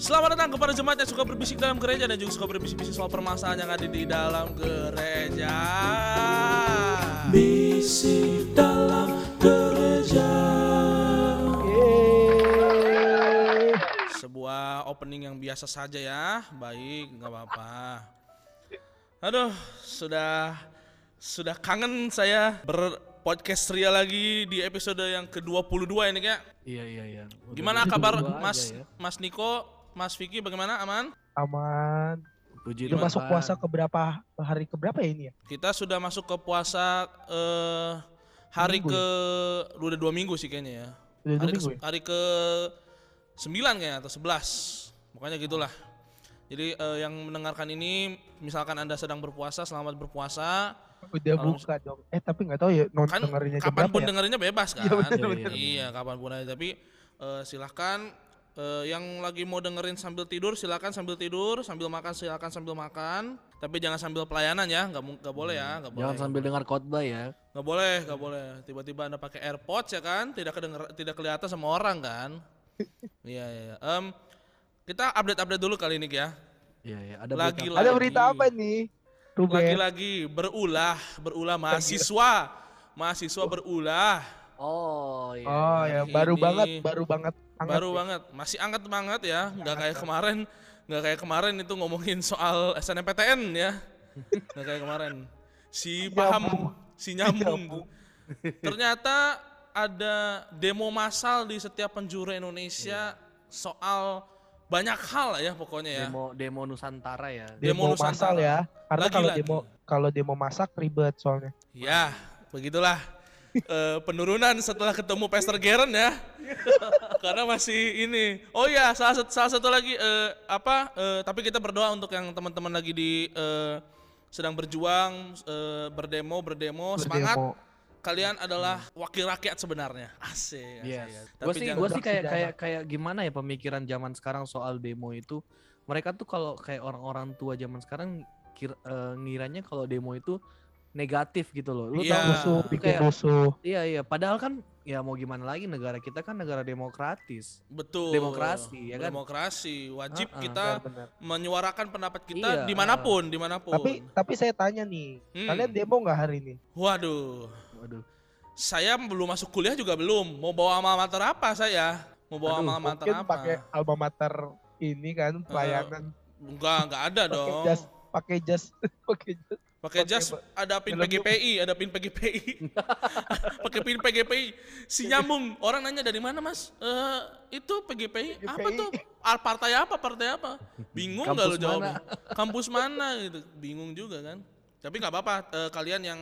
Selamat datang kepada jemaat yang suka berbisik dalam gereja dan juga suka berbisik-bisik soal permasalahan yang ada di dalam gereja. Bisik dalam gereja. Sebuah opening yang biasa saja ya. Baik, nggak apa-apa. Aduh, sudah sudah kangen saya berpodcast ria lagi di episode yang ke-22 ini kayak. Iya iya iya. Udah Gimana kabar aja Mas ya. Mas Niko, Mas Vicky bagaimana? Aman? aman. Puji Udah Tuhan. masuk puasa ke berapa hari ke berapa ya ini ya? Kita sudah masuk ke puasa eh hari Minggu ke udah dua minggu sih kayaknya ya. Udah hari minggu ke, ya? hari ke 9 kayaknya atau 11. Pokoknya gitulah. Jadi eh, yang mendengarkan ini misalkan Anda sedang berpuasa, selamat berpuasa. Udah Kalau buka dong. Eh tapi nggak tahu ya non Kan dengerinnya berapa kapan pun ya? dengerinnya bebas kan. Iya, bener, Iya, bener. Iya, kapan pun aja. Tapi eh, silahkan eh, yang lagi mau dengerin sambil tidur silakan sambil tidur, sambil makan silakan sambil makan. Tapi jangan sambil pelayanan ya, nggak boleh ya, nggak boleh. Jangan sambil dengar khotbah ya. Nggak boleh, nggak boleh. Tiba-tiba anda pakai AirPods ya kan, tidak kedenger, tidak kelihatan sama orang kan. Iya, iya. Em, kita update-update dulu kali ini ya. Iya iya. Ada Lagi berita- lagi. Ada berita apa nih? Lagi-lagi berulah, berulah mahasiswa, mahasiswa berulah. Oh iya. Oh ya Hari baru ini- banget, baru banget. hangat Baru ya. banget, masih anget banget ya, nggak kayak kemarin, nggak kayak kemarin itu ngomongin soal SNMPTN ya, nggak kayak kemarin. Si paham, si nyambung. Ternyata ada demo massal di setiap penjuru Indonesia soal banyak hal ya pokoknya ya. Demo demo Nusantara ya. Demo Demo, masal Nusantara. ya. Karena kalau demo kalau demo masak ribet soalnya. Ya, begitulah. Eh, penurunan setelah ketemu Pastor Geren ya. Karena masih ini. Oh ya, salah satu salah satu lagi eh, apa? eh, tapi kita berdoa untuk yang teman-teman lagi di eh, sedang berjuang, eh, berdemo, berdemo, semangat. Berdemo. Kalian adalah wakil rakyat sebenarnya. Asik. asik. Yes. Tapi Gue sih gue sih kayak kayak kayak gimana ya pemikiran zaman sekarang soal demo itu. Mereka tuh kalau kayak orang-orang tua zaman sekarang kira, eh, ngiranya kalau demo itu negatif gitu loh. Lu Iya. tau Rusuh, bikin kayak- rusuh. Iya iya, padahal kan ya mau gimana lagi negara kita kan negara demokratis. betul. Demokrasi, ya kan? Demokrasi. Wajib Ah, ah, kita Benar-benar. menyuarakan pendapat kita Iya. di mana pun, di mana pun. Tapi tapi saya tanya nih, Hmm. kalian demo nggak hari ini? Waduh. Waduh. Saya belum masuk kuliah juga belum. Mau bawa alma mater apa saya? Mau bawa Aduh, alma mater mungkin apa? pakai alma mater ini kan pelayanan Enggak, enggak ada pakai dong. jas pakai jas pakai jas Pakai jas ada pin PGPI, ada pin PGPI. pakai pin PGPI. Si nyambung. Orang nanya dari mana, Mas? Eh, itu PGPI, apa PGPI. tuh? Ah, partai apa? Partai apa? Bingung nggak lo jawabnya? Kampus mana gitu. Bingung juga kan. Tapi nggak apa-apa eh, kalian yang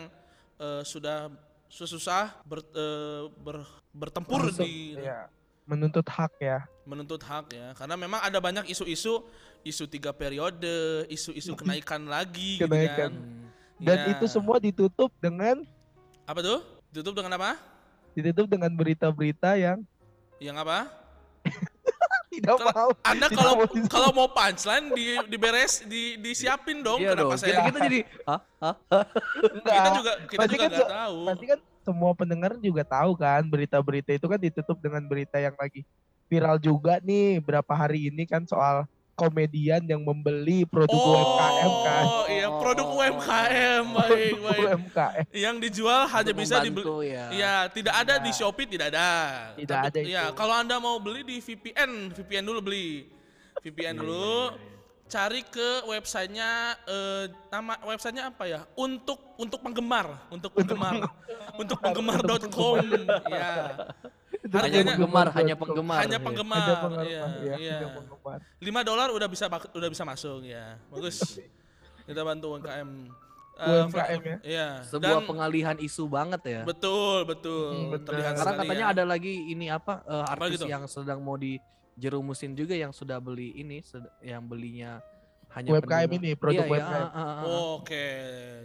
eh, sudah susah ber, eh, ber- bertempur Langsung, di ya, menuntut hak ya. menuntut hak ya karena memang ada banyak isu-isu isu tiga periode isu-isu kenaikan lagi gitu Kenaikan. kan. Dan Ya. itu semua ditutup dengan apa tuh tutup dengan apa ditutup dengan berita-berita yang yang apa tidak Kalau- mau. anda kalau kalau mau punchline di diberes di disiapin dong iya kenapa dong. saya Kita, kita jadi hah? Kita juga kita Pasti juga kan nggak tahu Pasti kan semua pendengar juga tahu kan berita-berita itu kan ditutup dengan berita yang lagi viral juga nih berapa hari ini kan soal komedian yang membeli produk UMKM kan. oh iya produk Oh. UMKM baik baik UMKM. yang dijual hanya Untuk bisa dibeli ya. Iya, tidak ada di Tidak. Shopee tidak ada. Tidak Tapi- ada Iya, itu. kalau Anda mau beli di VPN, VPN dulu beli. VPN Iya, dulu. Cari ke websitenya eh, nama websitenya apa ya? Untuk untuk penggemar, untuk penggemar. untuk penggemar.com. Ya. Hanya Harganya penggemar, hanya penggemar. hanya ya. penggemar. Ada penggemar, Iya, ya, iya. penggemar. 5 dolar udah bisa udah bisa masuk ya. Bagus. Kita bantu UMKM. Eh, UMKM ya. Iya. Sebuah Dan- pengalihan isu banget ya. Betul, betul. Hmm, betul. Sekali katanya ya. ada lagi ini apa eh, artis gitu? yang sedang mau dijerumusin juga yang sudah beli ini sed- yang belinya hanya UMKM penerima- ini produk Iya, iya, UMKM. ah, ah, ah. Oke,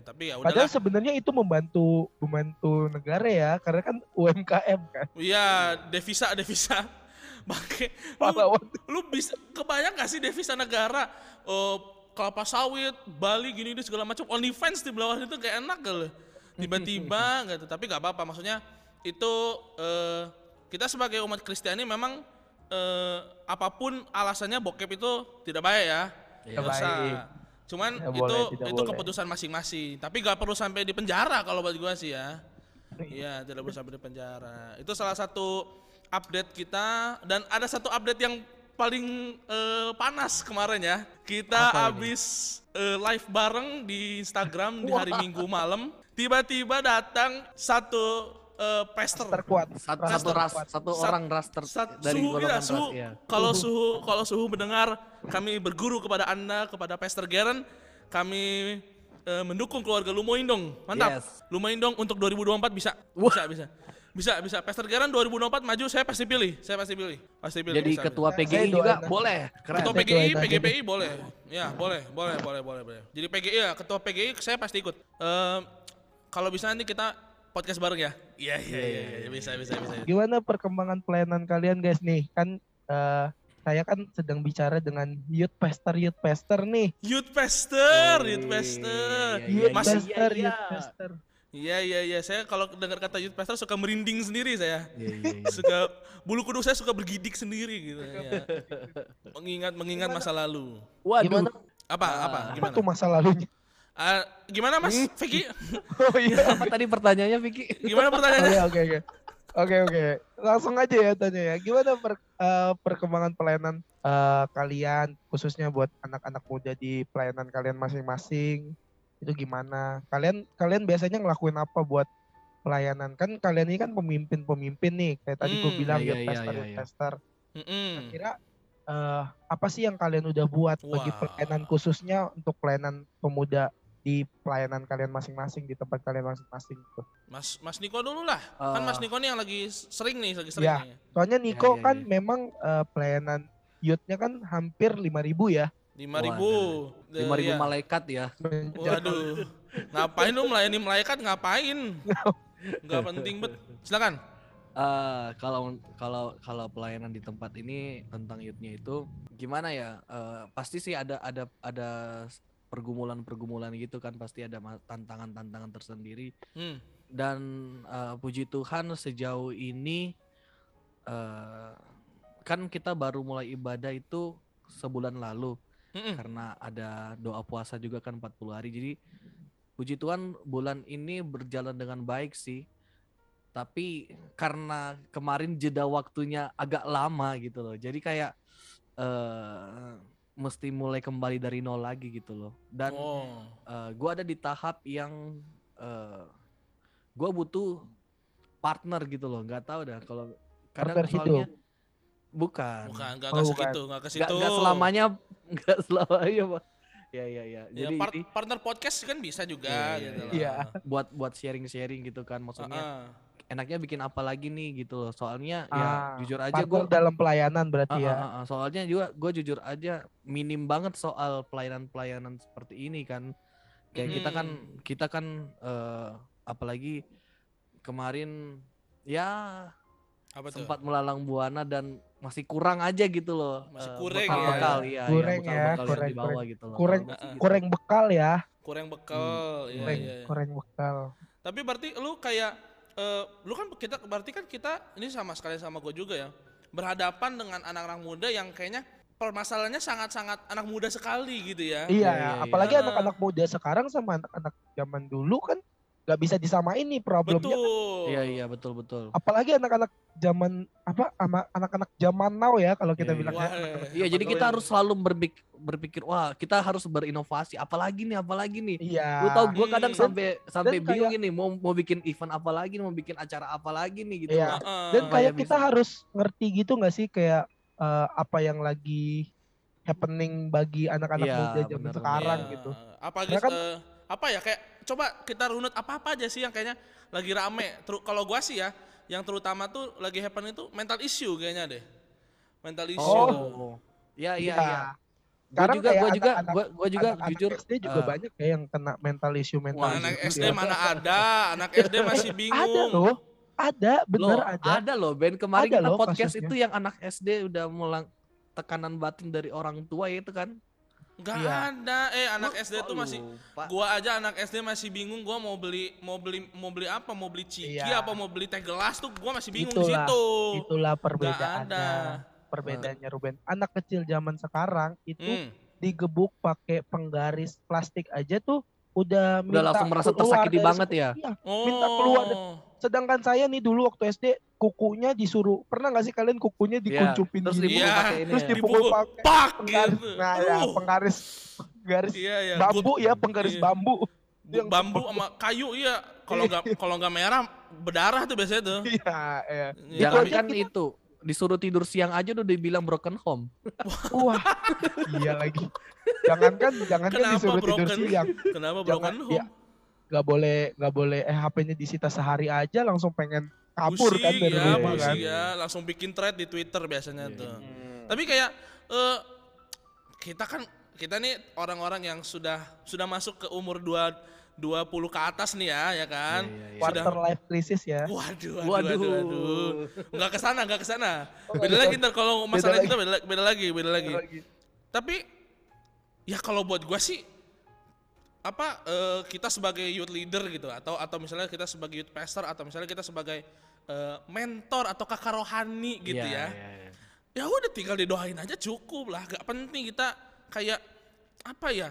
tapi ya Padahal udahlah. sebenarnya itu membantu membantu negara ya karena kan UMKM kan. Iya, devisa devisa. Pakai lu, lu bisa kebayang gak sih devisa negara? Oh, kelapa sawit, Bali gini gini segala macam. OnlyFans di bawah itu kayak enak gak lo? Tiba-tiba gitu. Tapi gak apa-apa. Maksudnya itu eh, kita sebagai umat Kristiani memang eh, apa pun alasannya bokep itu tidak baik ya. Iya. Cuman Tidak itu boleh, itu boleh. keputusan masing-masing. Tapi nggak perlu sampai di penjara kalau buat gua sih ya. Iya, tidak perlu sampai di penjara. Itu salah satu update kita dan ada satu update yang paling eh, panas kemarin ya. Kita Apa habis eh, live bareng di Instagram di hari Minggu malam. Tiba-tiba datang satu eh, pester. terkuat. Satu, Raster satu ras, satu Sat- orang ras ter, Sat- dari suhu golongan ya, suhu. ras, iya. Kalau suhu kalau suhu mendengar kami berguru kepada Anda kepada Pastor Geren, kami eh, mendukung keluarga Lumoindong. Mantap. Yes. Lumoindong untuk 2024 bisa. Bisa, bisa. Bisa, bisa. Pastor Geren 2024 maju saya pasti pilih. Saya pasti pilih. Pasti pilih. Jadi bisa, ketua Saya PGI juga boleh. Keren. Ketua PGI, PGPI boleh. Ya, boleh, boleh, boleh, boleh, boleh. Jadi PGI ya, ketua PGI saya pasti ikut. Em, kalau bisa nanti kita podcast bareng ya. Iya, iya, iya, iya, bisa, bisa, bisa. Gimana perkembangan pelayanan kalian guys nih? Kan eh, saya kan sedang bicara dengan youth pastor youth pastor nih. Youth Pastor, Youth Pastor. iya, Youth iya, Mas- pastor, iya, youth iya. pastor. Iya, iya, iya. Saya kalau dengar kata Youth Pastor suka merinding sendiri saya. Iya, iya, iya. Suka bulu kuduk saya suka bergidik sendiri gitu ya. Mengingat mengingat masa lalu. Waduh. Gimana? Apa? apa? Apa Gimana? tuh masa lalunya? Ah, gimana Mas Vicky? Oh iya. Apa tadi pertanyaannya Vicky? Gimana pertanyaannya? Oke oke oke. Oke oke. Langsung aja ya tanya ya. Gimana per- eh, perkembangan pelayanan eh, kalian khususnya buat anak-anak muda di pelayanan kalian masing-masing? Itu gimana? Kalian kalian biasanya ngelakuin apa buat pelayanan? Kan kalian ini kan pemimpin-pemimpin nih. Kayak tadi gue Hmm, bilang iya, youth iya, iya, iya. pastor. Mm-mm. Kira eh, apa sih yang kalian udah buat bagi Wah. pelayanan khususnya untuk pelayanan pemuda di pelayanan kalian masing-masing di tempat kalian masing-masing gitu. Mas Mas Niko dulu lah. Kan Eh. Mas Niko nih yang lagi sering nih, lagi sering Ya. nih. Soalnya Niko iya, kan iya. memang eh, pelayanan youth-nya kan hampir 5000 ya. Lima ribu. Lima ribu Iya. malaikat ya. Waduh. Ngapain lu melayani malaikat ngapain? Enggak penting bet. Silakan. Eh, kalau kalau kalau pelayanan di tempat ini tentang youth-nya itu gimana ya? Eh, pasti sih ada ada ada pergumulan-pergumulan gitu kan pasti ada tantangan-tantangan tersendiri Hmm. dan eh, puji Tuhan sejauh ini eh, kan kita baru mulai ibadah itu sebulan lalu Mm-mm. karena ada doa puasa juga kan 40 hari. Jadi puji Tuhan bulan ini berjalan dengan baik sih. Tapi karena kemarin jeda waktunya agak lama gitu loh. Jadi kayak eh mesti mulai kembali dari nol lagi gitu loh. Dan Oh. eh, gua ada di tahap yang eh gua butuh partner gitu loh. nggak tahu dah kalau kadang Partner hidup. soalnya bukan Bukan, enggak Oh, bukan. enggak ke nggak situ. nggak selamanya nggak selamanya pak ya ya ya Ya, jadi par- ini partner podcast kan bisa juga Iya, iya, gitu loh. iya. buat buat sharing sharing gitu kan maksudnya Heeh. Enaknya bikin apa lagi nih gitu loh soalnya Ah, ya jujur aja gue dalam pelayanan berarti ya. soalnya juga gue jujur aja minim banget soal pelayanan pelayanan seperti ini kan kayak kita kan kita kan eh, apalagi kemarin ya Apa tuh? sempat melalang buana dan masih kurang aja gitu loh Masih eh, kurang bekal ya. bekal iya, Kurang iya, ya, bekal-bekal yang kurang, dibawa kurang. gitu loh Kurang gitu. bekal ya. Kurang bekal. Iya, Kurang, iya. kurang bekal. Tapi berarti lu kayak eh, lu kan kita berarti kan kita ini sama sekali sama gue juga ya. Berhadapan dengan anak-anak muda yang kayaknya permasalahannya sangat-sangat anak muda sekali gitu ya. Iya, iya. apalagi anak-anak muda sekarang sama anak-anak zaman dulu kan nggak bisa disamain nih problemnya. Betul. Iya iya betul betul. Apalagi anak-anak zaman apa ama anak-anak zaman now ya kalau kita Iya, bilang Wah, ya. Iya jadi Zaman kita harus selalu berpik- berpikir wah kita harus berinovasi apalagi nih apalagi nih. Iya. Lu tau gue kadang Hmm. sampai sampai dan bingung ini mau mau bikin event apa lagi mau bikin acara apa lagi nih gitu. Iya. Heeh. Dan kayak kita bisa. harus ngerti gitu nggak sih kayak eh, apa yang lagi happening bagi anak-anak Iya, muda zaman bener, sekarang Iya. gitu. Apa guys, kan- eh, apa ya kayak coba kita runut apa-apa aja sih yang kayaknya lagi rame. Teru- kalau gua sih ya, yang terutama tuh lagi happen itu mental issue kayaknya deh. Mental issue. Oh. Iya iya iya. Gue Sekarang juga kayak gue juga gue gue juga Anak-anak jujur SD juga eh, banyak ya yang kena mental issue mental Wah, issue anak gitu SD ya. mana ada, anak SD masih Ada bingung. loh. Ada, bener loh, ada. ada loh Ben kemarin Ada kita loh podcast kasusnya. itu yang anak SD udah mulang tekanan batin dari orang tua ya itu kan. Enggak Iya. ada. Eh anak SD tuh masih lupa? gua aja anak SD masih bingung gua mau beli mau beli mau beli apa? Mau beli ciki Iya. apa mau beli teh gelas tuh gua masih bingung Itulah, di situ. Itulah perbedaannya. ada. perbedaannya Ruben. Anak kecil zaman sekarang itu Hmm. digebuk pakai penggaris plastik aja tuh udah Udah minta langsung merasa tersakiti banget ya? Iya. Oh. Minta keluar Sedangkan saya nih dulu waktu SD kukunya disuruh pernah nggak sih kalian kukunya dikuncupin Terus gini? dipukul Iya. pakai ini Terus ya. dipukul Dipukul. pakai Pak penggaris. gitu. Nah, ya, Aduh. penggaris penggaris Iya, iya. bambu Good. ya, penggaris Iya. bambu. Bu- yang bambu sama kayu iya. Kalau nggak kalau nggak merah berdarah tuh biasanya tuh. Iya, iya. Iya, Jangan kan itu disuruh tidur siang aja udah dibilang broken home. Wah, iya lagi. Jangankan jangankan Kenapa disuruh tidur broken? siang, Kenapa Jangan- broken home? iya. nggak boleh nggak boleh eh HP-nya disita sehari aja langsung pengen kabur kan dari ya, rumah kan. ya, langsung bikin thread di Twitter biasanya Iya. tuh. Hmm. Tapi kayak eh kita kan kita nih orang-orang yang sudah sudah masuk ke umur 2 20 ke atas nih ya, ya kan? Iya, iya, iya. Sudah Quarter life crisis ya. Waduh, waduh, Waduh. waduh, waduh. Enggak ke sana, enggak ke sana. Oh, Beda nggak lagi ke- ntar kalau beda masalah lagi. kita beda, beda lagi, beda lagi. Lagi. Tapi ya kalau buat gua sih apa eh, kita sebagai youth leader gitu atau atau misalnya kita sebagai youth pastor atau misalnya kita sebagai eh, mentor atau kakak rohani gitu Iya, ya. iya, iya. Ya udah tinggal didoain aja cukup lah, gak penting kita kayak apa ya?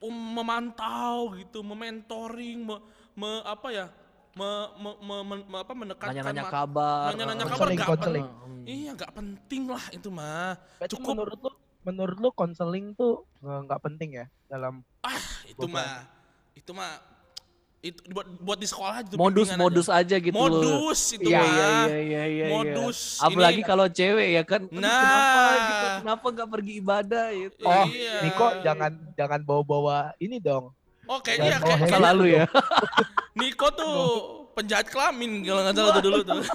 Um, memantau gitu, mementoring, me, me- apa ya? Me, me, me- me- me- apa mendekatkan Nanya-nanya kabar. nanya-nanya eh, kabar gak konseling. penting. Iya, gak penting lah itu mah. Berarti Cukup. menurut lu menurut lu konseling tuh nggak penting ya dalam Itu Beban. mah itu mah itu buat buat di sekolah itu Modus-modus aja gitu loh. modus itu Iya, iya, iya, iya, iya. Modus. Apalagi Ini- kalau cewek ya kan. Nah. Kenapa gitu? Kenapa nggak pergi ibadah gitu? Oh, Iya. Niko jangan jangan bawa-bawa ini dong. Oh kayaknya bawa kayak, handphone lalu ya. Niko tuh penjahat kelamin kalau nggak salah tuh dulu tuh.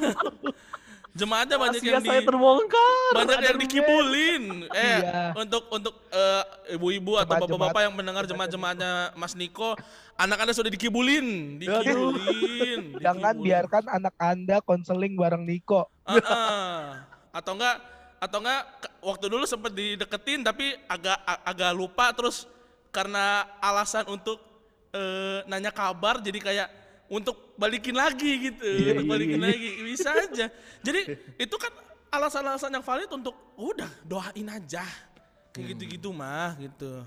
Jemaatnya banyak Rahasia yang di saya terbongkar. banyak Ada yang dikibulin. Eh Iya. untuk untuk eh, ibu-ibu atau bapak-bapak yang mendengar jemaat-jemaatnya Mas Niko, anak Anda sudah dikibulin, dikibulin. Jangan dikibulin. biarkan anak Anda konseling bareng Niko. Ah-ah. Atau enggak atau enggak waktu dulu sempat dideketin tapi agak agak lupa terus karena alasan untuk eh, nanya kabar jadi kayak untuk balikin lagi gitu, Iya, untuk iya, balikin iya. lagi bisa aja. Jadi itu kan alasan-alasan yang valid untuk udah doain aja kayak gitu-gitu mah gitu.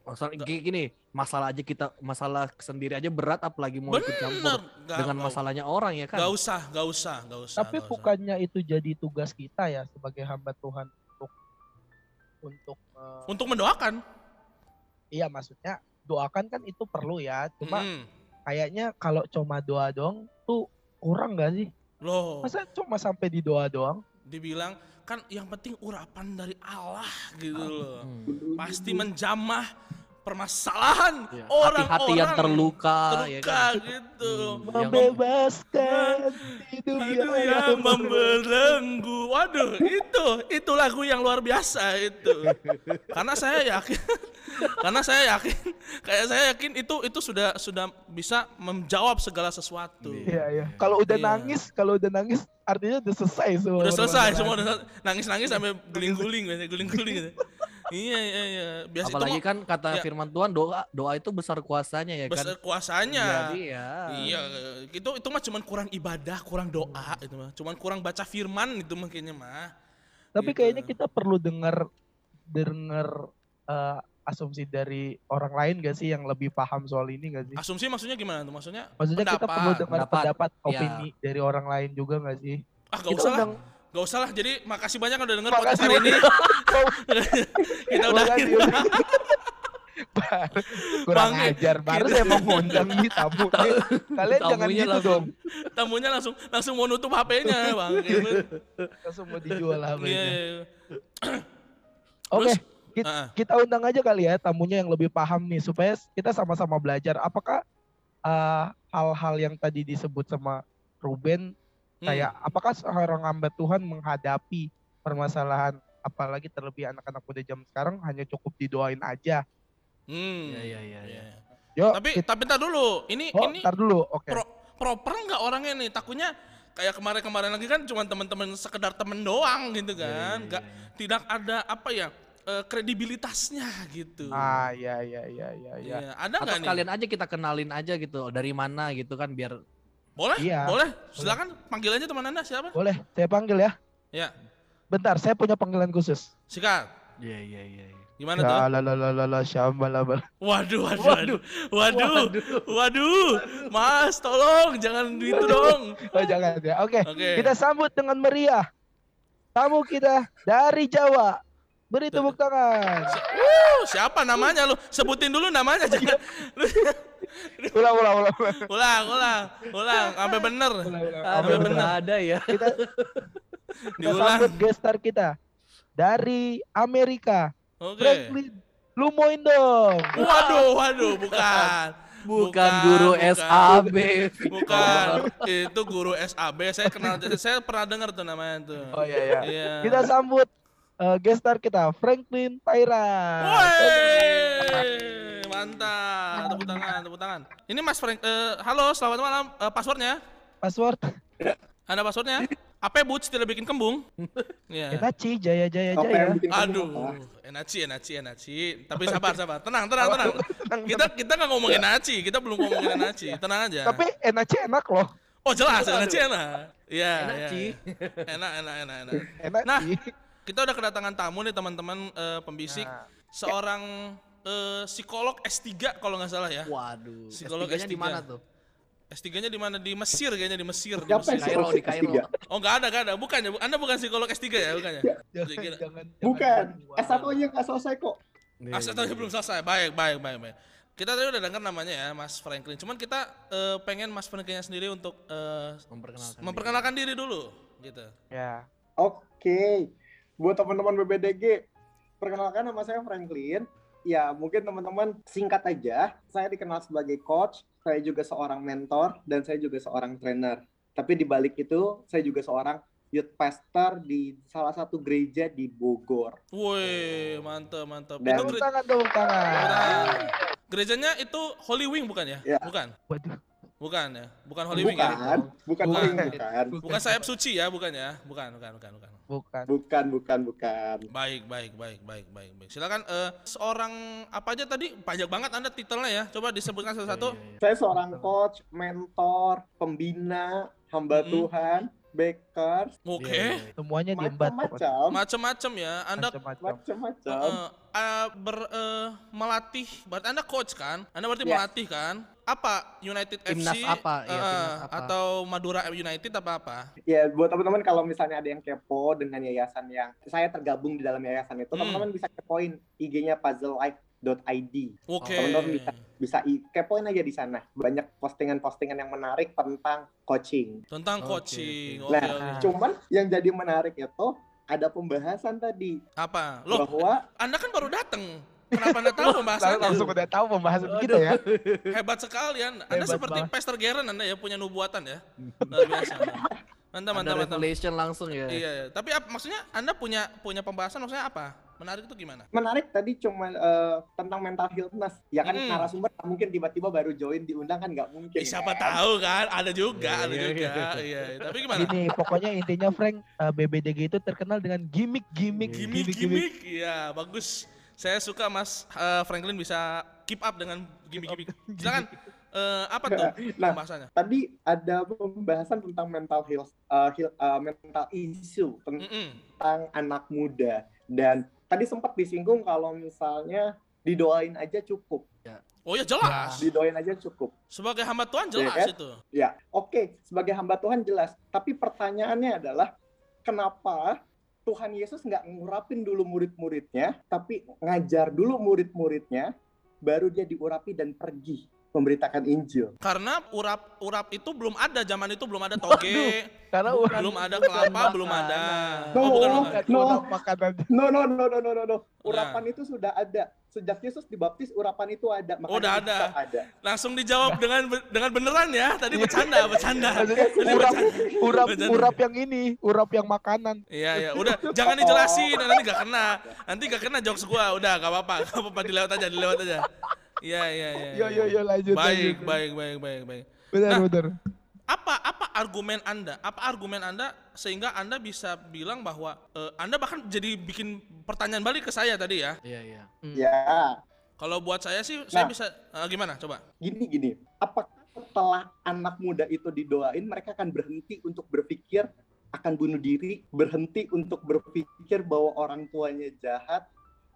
Masalah kayak gini, masalah aja kita masalah sendiri aja berat apalagi mau ikut campur Bener, nggak- dengan nggak- masalahnya orang ya kan. Gak usah, gak usah, gak usah. Tapi usah. bukannya itu jadi tugas kita ya sebagai hamba Tuhan untuk untuk eh, untuk mendoakan. iya maksudnya doakan kan itu perlu ya. Cuma Mm-mm. Kayaknya kalau cuma doa doang tuh kurang gak sih? loh. Masa cuma sampai di doa doang? dibilang kan yang penting urapan dari Allah gitu loh. Hmm. Pasti menjamah permasalahan Ya, orang-orang Hati-hati yang terluka, ya terluka kan. gitu. Hmm. Yang Membebaskan hidup Aduh yang yang membelenggu. Waduh, itu itu lagu yang luar biasa itu. Karena saya yakin karena saya yakin kayak saya yakin itu itu sudah sudah bisa menjawab segala sesuatu. Iya iya. Kalau udah Iya. nangis, kalau udah nangis artinya udah selesai semua. Udah selesai semua udah selesai. nangis-nangis sampai guling-guling biasanya guling-guling gitu. Iya iya iya. Biasa Apalagi itu mah kan kata ya. firman Tuhan doa doa itu besar kuasanya ya kan. besar kuasanya. Jadi ya. Iya, itu itu mah cuman kurang ibadah, kurang doa itu mah. Cuman kurang baca firman itu mah kayaknya mah. Tapi Gitu. kayaknya kita perlu dengar dengar eh, asumsi dari orang lain gak sih yang lebih paham soal ini gak sih? Asumsi maksudnya gimana tuh? Maksudnya Maksudnya kita pendapat. perlu dengar Pendapat, pendapat, ya. opini dari orang lain juga gak sih? ah gak Kita usah lah. Gak usah lah. Jadi makasih banyak udah denger podcast Makasih hari ini. Kita udah. Bar- Kurang Bang, ajar, baru saya mau ngundang nih tamu. Kalian jangan gitu langsung- dong. tamunya langsung langsung mau nutup HP-nya, Bang. Gitu. Langsung mau dijual Iya, HP-nya. iya, iya. Oke, Terus, kita, ah. kita undang aja kali ya tamunya yang lebih paham nih supaya kita sama-sama belajar. Apakah eh, hal-hal yang tadi disebut sama Ruben Hmm. kayak apakah seorang hamba Tuhan menghadapi permasalahan apalagi terlebih anak-anak muda zaman sekarang hanya cukup didoain aja. Hmm. Iya iya iya. Iya. iya. Yuk, Tapi kita, tapi tar dulu. Ini oh, ini ntar dulu. Oke. pro, proper nggak orangnya nih? Takutnya kayak kemarin-kemarin lagi kan cuma teman-teman sekedar temen doang gitu Iya, kan. iya, Nggak iya. tidak ada apa ya eh, kredibilitasnya gitu. Ah, ya ya ya ya ya. Iya, Ada Atau nggak nih? sekalian aja kita kenalin aja gitu dari mana gitu kan biar Boleh, Iya. boleh. Silakan panggil aja teman anda siapa? Boleh, saya panggil ya. Ya. bentar, saya punya panggilan khusus. Sikat. Iya iya iya. iya. Gimana tuh? Ya la la la la la syambalabal. Waduh, waduh, waduh, waduh, waduh, Mas, tolong jangan gitu dong. Oh jangan ya. Oke, Oke. kita sambut dengan meriah. Tamu kita dari Jawa. Beri tepuk tangan. Uh, siapa namanya lu? Sebutin dulu namanya jangan. Ulang ulang ulang. ulang. ulang, ulang, sampai bener. Aduh, bener. ada ya. Kita, kita Diulang. sambut guest star kita dari Amerika. Oke. Franklin Lumoin dong. Waduh, waduh, bukan. Bukan, guru bukan. SAB. Bukan, itu guru SAB. Saya kenal, saya pernah dengar tuh namanya tuh. Oh iya iya. Iya. Kita sambut eh, guest star kita Franklin Taira. Woi, mantap. Tepuk tangan, tepuk tangan. Ini Mas Frank, eh, halo, selamat malam. Eh, passwordnya? Password Ada passwordnya? Apa boots tidak bikin kembung? Iya. Enaci Jaya Jaya Jaya. Aduh, enaci, enaci, enaci. Tapi sabar, sabar. Tenang, tenang, tenang. Kita kita nggak ngomongin enaci, kita belum ngomongin enaci. Tenang aja. Tapi Enaci enak loh. Oh jelas, enaci enak. Iya, Enak, iya, Ci. iya. Enak, enak, enak, enak. Enak Nah. Kita udah kedatangan tamu nih teman-teman eh, pembisik. Nah. Seorang eh, psikolog S3 kalau nggak salah ya. Waduh. Psikolog S3-nya di S3. mana tuh? S3-nya di mana? Di Mesir kayaknya di Mesir. Di Mesir. Kairo, di Kairo. S3? Oh nggak ada, nggak ada. Bukan ya? Anda bukan psikolog S3 ya? Bukan ya? Jangan, jangan, Bukan. jangan. S1 nya nggak selesai kok. Iya, Ah, satu belum selesai. Baik, baik, baik, baik. Kita tadi udah dengar namanya ya, Mas Franklin. Cuman kita eh, pengen Mas Franklinnya sendiri untuk eh, Memperkenalkan. memperkenalkan diri dulu, gitu. Ya. Oke. Buat teman-teman BBDG, perkenalkan nama saya Franklin. Ya, mungkin teman-teman singkat aja. Saya dikenal sebagai coach, saya juga seorang mentor, dan saya juga seorang trainer. Tapi di balik itu, saya juga seorang youth pastor di salah satu gereja di Bogor. Woi, mantap, mantap. Dan- Itu Tepuk gere- tangan, tepuk tangan. Gerejanya itu Holy Wing bukan ya? Ya. Bukan. Waduh. Bukan ya? Bukan Holy Wing ya? bukan, bukan, Bukan. Wing, bukan. Bukan sayap suci ya, bukan ya? Bukan, bukan, bukan, bukan. Bukan. Bukan, bukan, bukan. Baik, baik, baik, baik, baik, baik. Silakan eh, seorang apa aja tadi? Banyak banget Anda titelnya ya. Coba disebutkan satu-satu. Iya, iya, iya. Saya seorang coach, mentor, pembina, hamba Mm-mm. Tuhan, bakers, Oke. Iya, iya, iya. Semuanya diembat macam-macam, Macam-macam ya. Anda Macam-macam. macam-macam. eh, eh, ber eh, melatih. Berarti Anda coach kan? Anda berarti Yes. melatih kan? Apa United Timnas FC apa? Timnas apa? atau Madura United apa apa? Ya, buat teman-teman kalau misalnya ada yang kepo dengan yayasan yang saya tergabung di dalam yayasan itu, Hmm. teman-teman bisa kepoin IG-nya puzzlelife.id. Oke. Teman-teman bisa bisa i- kepoin aja di sana. Banyak postingan-postingan yang menarik tentang coaching. Tentang coaching. Oke, Nah, oke. cuman yang jadi menarik itu ada pembahasan tadi Apa? Loh, bahwa Anda kan baru datang. Kenapa Anda tahu pembahasannya? Langsung udah tahu pembahasan kita ya. Hebat sekali Anda. Anda Hebat seperti banget. Pastor Geren Anda ya punya nubuatan ya. Luar biasa. Mantap, mantap, mantap. revelation langsung ya. Iya, iya. Tapi ap- maksudnya Anda punya punya pembahasan maksudnya apa? Menarik itu gimana? menarik tadi cuma eh, tentang mental healthness. Ya kan Mm. narasumber mungkin tiba-tiba baru join diundang kan nggak mungkin. Eh, siapa kan? tahu kan? Ada juga, Iya, ada iya, juga. iya. Iya, iya. Tapi gimana? Gini, pokoknya intinya Frank eh, BBDG itu terkenal dengan gimmick-gimmick, Gimik-gimik. Iya, bagus. Saya suka Mas eh, Franklin bisa keep up dengan gimik-gimik. Silakan. Eh, apa tuh Nah, pembahasannya? tadi ada pembahasan tentang mental health, eh, heal- eh, mental issue tentang anak muda dan tadi sempat disinggung kalau misalnya didoain aja cukup, Oh ya jelas. didoain aja cukup. Sebagai hamba Tuhan jelas kan? itu. Ya, oke, sebagai hamba Tuhan jelas. Tapi pertanyaannya adalah kenapa Tuhan Yesus nggak ngurapin dulu murid-muridnya, tapi ngajar dulu murid-muridnya, baru dia diurapi dan pergi memberitakan Injil. Karena urap urap itu belum ada zaman itu belum ada toge, Karena udah belum ada kelapa, belum ada. No, Oh, bukan, bukan. bukan No. udah makanan. No, no, no, no, no, no, no. Nah. Urapan itu sudah ada. Sejak Yesus dibaptis, urapan itu ada. Makanya Udah bisa ada. ada. Langsung dijawab dengan dengan beneran ya. Tadi bercanda, bercanda. Maksudnya Tadi urap, bercanda. urap, Bercanda. urap yang ini, urap yang makanan. Iya, iya. Udah, jangan dijelasin. Nanti gak kena. Nanti gak kena jokes gua. Udah, gak apa-apa. Gak apa-apa, dilewat aja, dilewat aja. Iya, iya, iya. Yo yo yo lanjut. Baik, lanjut. baik, baik, baik, baik. Benar Nah, benar. Apa apa argumen Anda? Apa argumen Anda sehingga Anda bisa bilang bahwa eh, Anda bahkan jadi bikin pertanyaan balik ke saya tadi ya. Iya, iya. Ya, Kalau buat saya sih saya Nah. bisa eh, gimana? Coba. gini gini. Apakah setelah anak muda itu didoain, mereka akan berhenti untuk berpikir akan bunuh diri, berhenti untuk berpikir bahwa orang tuanya jahat,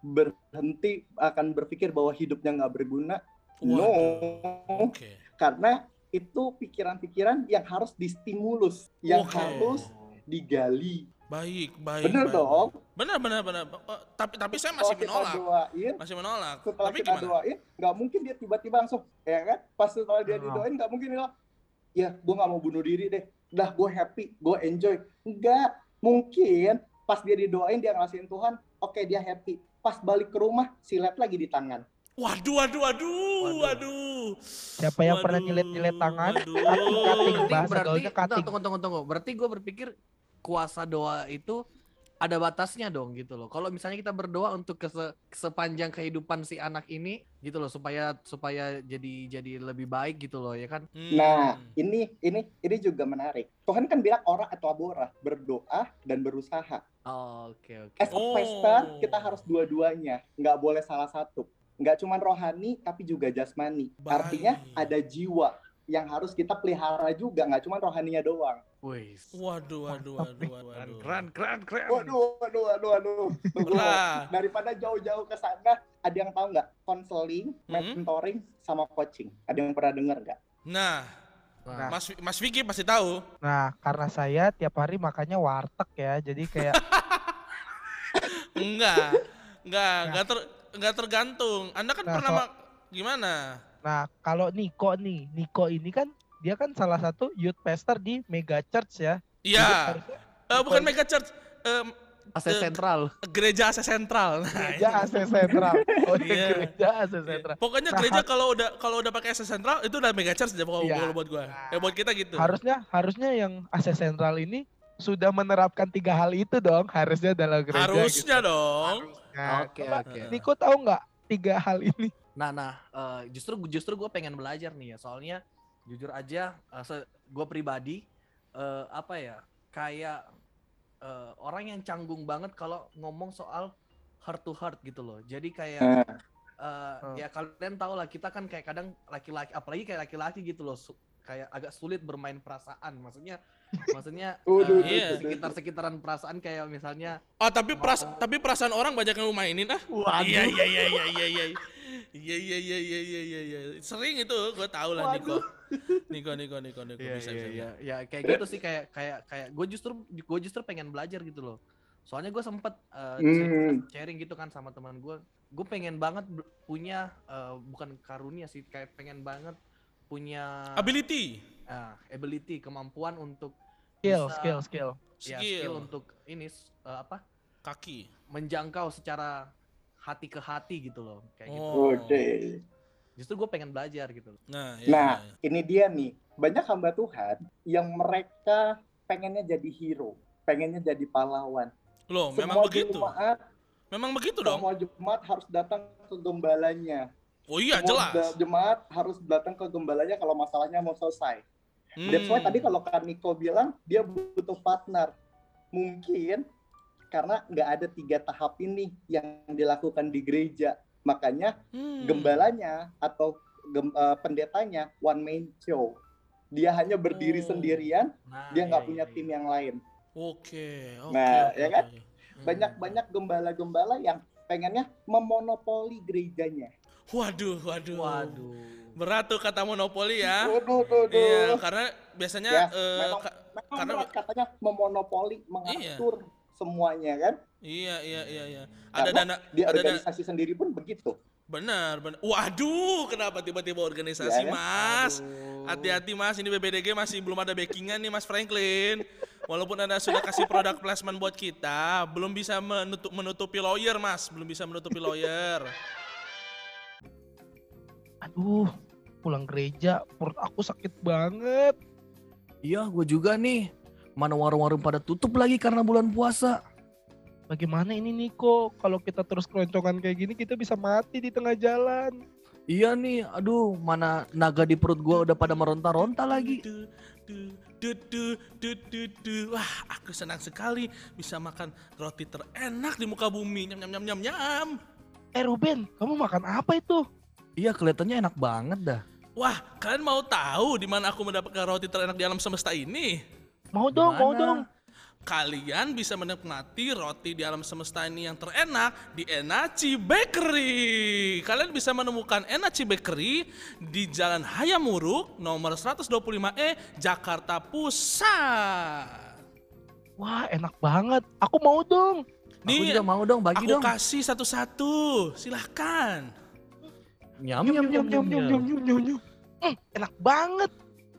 berhenti akan berpikir bahwa hidupnya nggak berguna. No, Waduh. Oke. karena itu pikiran-pikiran yang harus distimulus, yang harus digali. Baik, baik. Baik. dong? Benar, benar, benar. Tapi tapi saya masih menolak. doain, Masih menolak. setelah Tapi kita gimana? doain, nggak mungkin dia tiba-tiba langsung, ya kan? Pas setelah dia Oh. didoain, nggak mungkin dia, ya gue nggak mau bunuh diri deh. Dah gue happy, gue enjoy. Enggak, mungkin pas dia didoain dia ngasihin Tuhan, oke dia happy. Pas balik ke rumah, silet lagi di tangan. Waduh, waduh, waduh, Waduh. waduh. Siapa yang pernah Waduh, nyilet-nyilet tangan? waduh. Cutting, cutting. Berarti, bahasa berarti gaulnya entar, cutting. tunggu tunggu tunggu. Berarti gue berpikir kuasa doa itu ada batasnya dong gitu loh. Kalau misalnya kita berdoa untuk kese- sepanjang kehidupan si anak ini gitu loh supaya supaya jadi jadi lebih baik gitu loh ya kan. Hmm. Nah, ini ini ini juga menarik. Tuhan kan bilang orang atau abora berdoa dan berusaha. Oh, Oke oke. As a Oh. kita harus dua-duanya, nggak boleh salah satu. Nggak cuma rohani, tapi juga jasmani. Baik. Artinya ada jiwa yang harus kita pelihara juga, nggak cuma rohaninya doang. Wih. Waduh, waduh, waduh, waduh. Keren waduh. keren keren keren. Waduh, waduh, waduh, waduh. Tunggu. Belah. Daripada jauh-jauh ke sana, ada yang tahu nggak? Konseling, Hmm. mentoring, sama coaching. Ada yang pernah dengar nggak? Nah, Nah, Mas Mas Vicky pasti tahu. Nah, karena saya tiap hari makannya warteg ya, jadi kayak Enggak. Enggak, enggak ter enggak tergantung. Anda kan Nah, pernah so- gimana? Nah, kalau Niko nih, Niko ini kan dia kan salah satu youth pastor di Mega Church ya. Iya. Eh, bukan mega church. Em, AC eh, sentral. gereja AC Sentral. Nah, Gereja AC Sentral. Oh, iya, Iya. gereja AC Sentral. Pokoknya Nah, gereja kalau udah kalau udah pakai AC Sentral itu udah mega church deh pokoknya Iya. kalau buat gua. Ya buat kita gitu. Harusnya harusnya yang AC Sentral ini sudah menerapkan tiga hal itu dong, harusnya dalam gereja. Harusnya gitu. dong. Nah, Oke coba oke. Niko tahu nggak tiga hal ini? Nah, nah, eh, justru justru gue pengen belajar nih ya, soalnya jujur aja, gue pribadi eh, apa ya, kayak eh, orang yang canggung banget kalau ngomong soal heart to heart gitu loh. Jadi kayak eh, Hmm. ya kalian tahu lah kita kan kayak kadang laki-laki, apalagi kayak laki-laki gitu loh, su- kayak agak sulit bermain perasaan. Maksudnya, maksudnya eh, iya. sekitar-sekitaran perasaan kayak misalnya, Oh, tapi peras tapi perasaan orang banyak yang lu mainin ah. waduh, Iya iya iya iya iya iya. Iya iya iya iya iya iya iya. Sering itu gua tahu lah Niko. Niko Niko Niko Niko Iya bisa iya bisa. iya ya kayak gitu sih kayak kayak kayak gue justru gue justru pengen belajar gitu loh soalnya gue sempet uh, Hmm. sharing gitu kan sama teman gue gue pengen banget punya uh, bukan karunia sih kayak pengen banget punya Ability, uh, ability kemampuan untuk Skill, bisa- skill, skill. ya, skill skill, untuk ini uh, apa kaki. menjangkau secara hati ke hati gitu loh kayak gitu Oh. Oke. justru gue pengen belajar gitu loh Nah, iya, Nah, iya. ini dia nih. Banyak hamba Tuhan yang mereka pengennya jadi hero, pengennya jadi pahlawan. Loh, memang Semua begitu. jemaat, Memang begitu dong. semua jemaat harus datang ke gembalanya. Oh iya Semua jelas. jemaat harus datang ke gembalanya kalau masalahnya mau selesai. That's why Hmm. tadi kalau Kak Niko bilang dia butuh partner. Mungkin karena nggak ada tiga tahap ini yang dilakukan di gereja. Makanya Hmm. gembalanya atau gem- eh, pendetanya one man show. Dia hanya berdiri Oh. sendirian, nah, dia nggak iya, punya iya, tim iya. yang lain. Oke, oke. Nah, oke, ya kan? Hmm. Banyak-banyak gembala-gembala yang pengennya memonopoli gerejanya. Waduh, waduh. waduh Berat tuh kata monopoli ya. Waduh, duh, duh. Iya, karena biasanya Ya, eh, memang- ka- Memang karena- berat katanya memonopoli, mengatur semuanya kan. iya iya iya iya. Ada Karena dana Di ada dana organisasi sendiri pun begitu. benar, benar. Waduh, kenapa tiba-tiba organisasi, Ya, ya. Mas? Hati-hati Mas, ini BBDG masih belum ada backingan nih Mas Franklin. Walaupun Anda sudah kasih produk placement buat kita, belum bisa menutup, menutupi lawyer Mas, belum bisa menutupi lawyer. Aduh, pulang gereja perut aku sakit banget. Iya, gue juga nih. Mana warung-warung pada tutup lagi karena bulan puasa. Bagaimana ini Niko? Kalau kita terus keloncongan kayak gini kita bisa mati di tengah jalan. Iya nih, aduh, mana naga di perut gua udah pada meronta-ronta lagi. Wah, aku senang sekali bisa makan roti terenak di muka bumi. Nyam nyam nyam nyam nyam. Eh Ruben, kamu makan apa itu? Iya, kelihatannya enak banget dah. Wah, kalian mau tahu di mana aku mendapatkan roti terenak di alam semesta ini? Mau dong, mau Mana? dong. kalian bisa menikmati roti di alam semesta ini yang terenak di Enaci Bakery. Kalian bisa menemukan Enaci Bakery di Jalan Hayamuruk nomor 125E Jakarta Pusat. Wah, enak banget. Aku mau dong. Aku Nih, juga mau dong, bagi aku dong. kasih satu-satu. Silahkan. Nyam nyam nyam nyam nyam. nyum, nyum. Hmm, enak banget.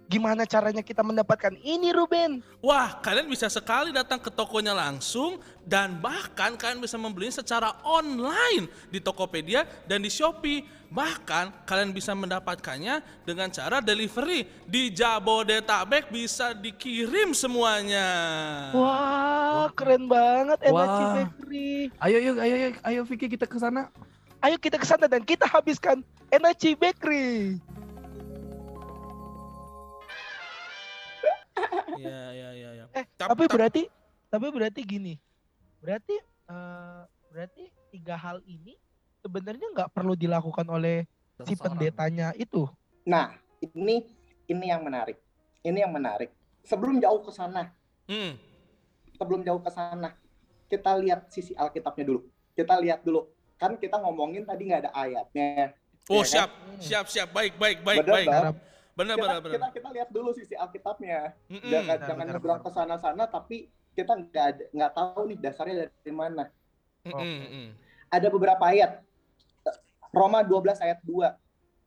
Gimana caranya kita mendapatkan ini, Ruben? Wah, kalian bisa sekali datang ke tokonya langsung dan bahkan kalian bisa membelinya secara online di Tokopedia dan di Shopee. Bahkan kalian bisa mendapatkannya dengan cara delivery di Jabodetabek bisa dikirim semuanya. Wah, keren banget Energy Wah. Bakery. Ayo yuk, ayo yuk, ayo Vicky kita ke sana. Ayo kita ke sana dan kita habiskan Energy Bakery. Iya, iya, iya, iya. Eh, Tap- tapi tap- berarti tapi berarti gini. Berarti eh, berarti tiga hal ini sebenarnya nggak perlu dilakukan oleh si Seseorang. pendetanya itu. Nah, ini ini yang menarik. Ini yang menarik. Sebelum jauh ke sana, Hmm, sebelum jauh ke sana, kita lihat sisi Alkitabnya dulu. Kita lihat dulu. Kan kita ngomongin tadi nggak ada ayatnya. Oh, Ya kan? siap, siap, siap. Baik, baik, baik, Bener baik. dong? Benar, Kita, benar, benar. kita kita lihat dulu sisi Alkitabnya. Mm-mm. Jangan Benar, jangan nyebrang ke sana-sana tapi kita nggak nggak tahu nih dasarnya dari mana. Mm-mm, mm-mm. Ada beberapa ayat. Roma 12 ayat 2.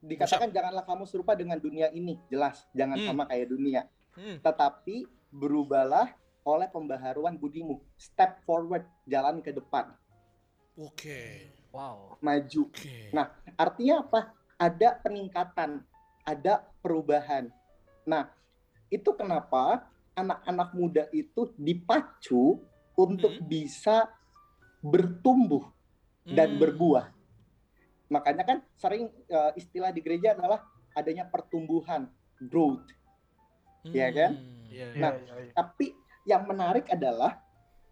Dikatakan janganlah kamu serupa dengan dunia ini. Jelas, jangan Hmm. sama kayak dunia. Hmm. Tetapi berubahlah oleh pembaharuan budimu. Step forward, jalan ke depan, Oke, Wow. maju. oke. Nah, Artinya apa? Ada peningkatan, ada perubahan. Nah, itu kenapa anak-anak muda itu dipacu untuk Hmm. bisa bertumbuh dan Hmm. berbuah. Makanya kan sering eh, istilah di gereja adalah adanya pertumbuhan, growth. Iya kan? Hmm. Iya. Nah, Tapi yang menarik adalah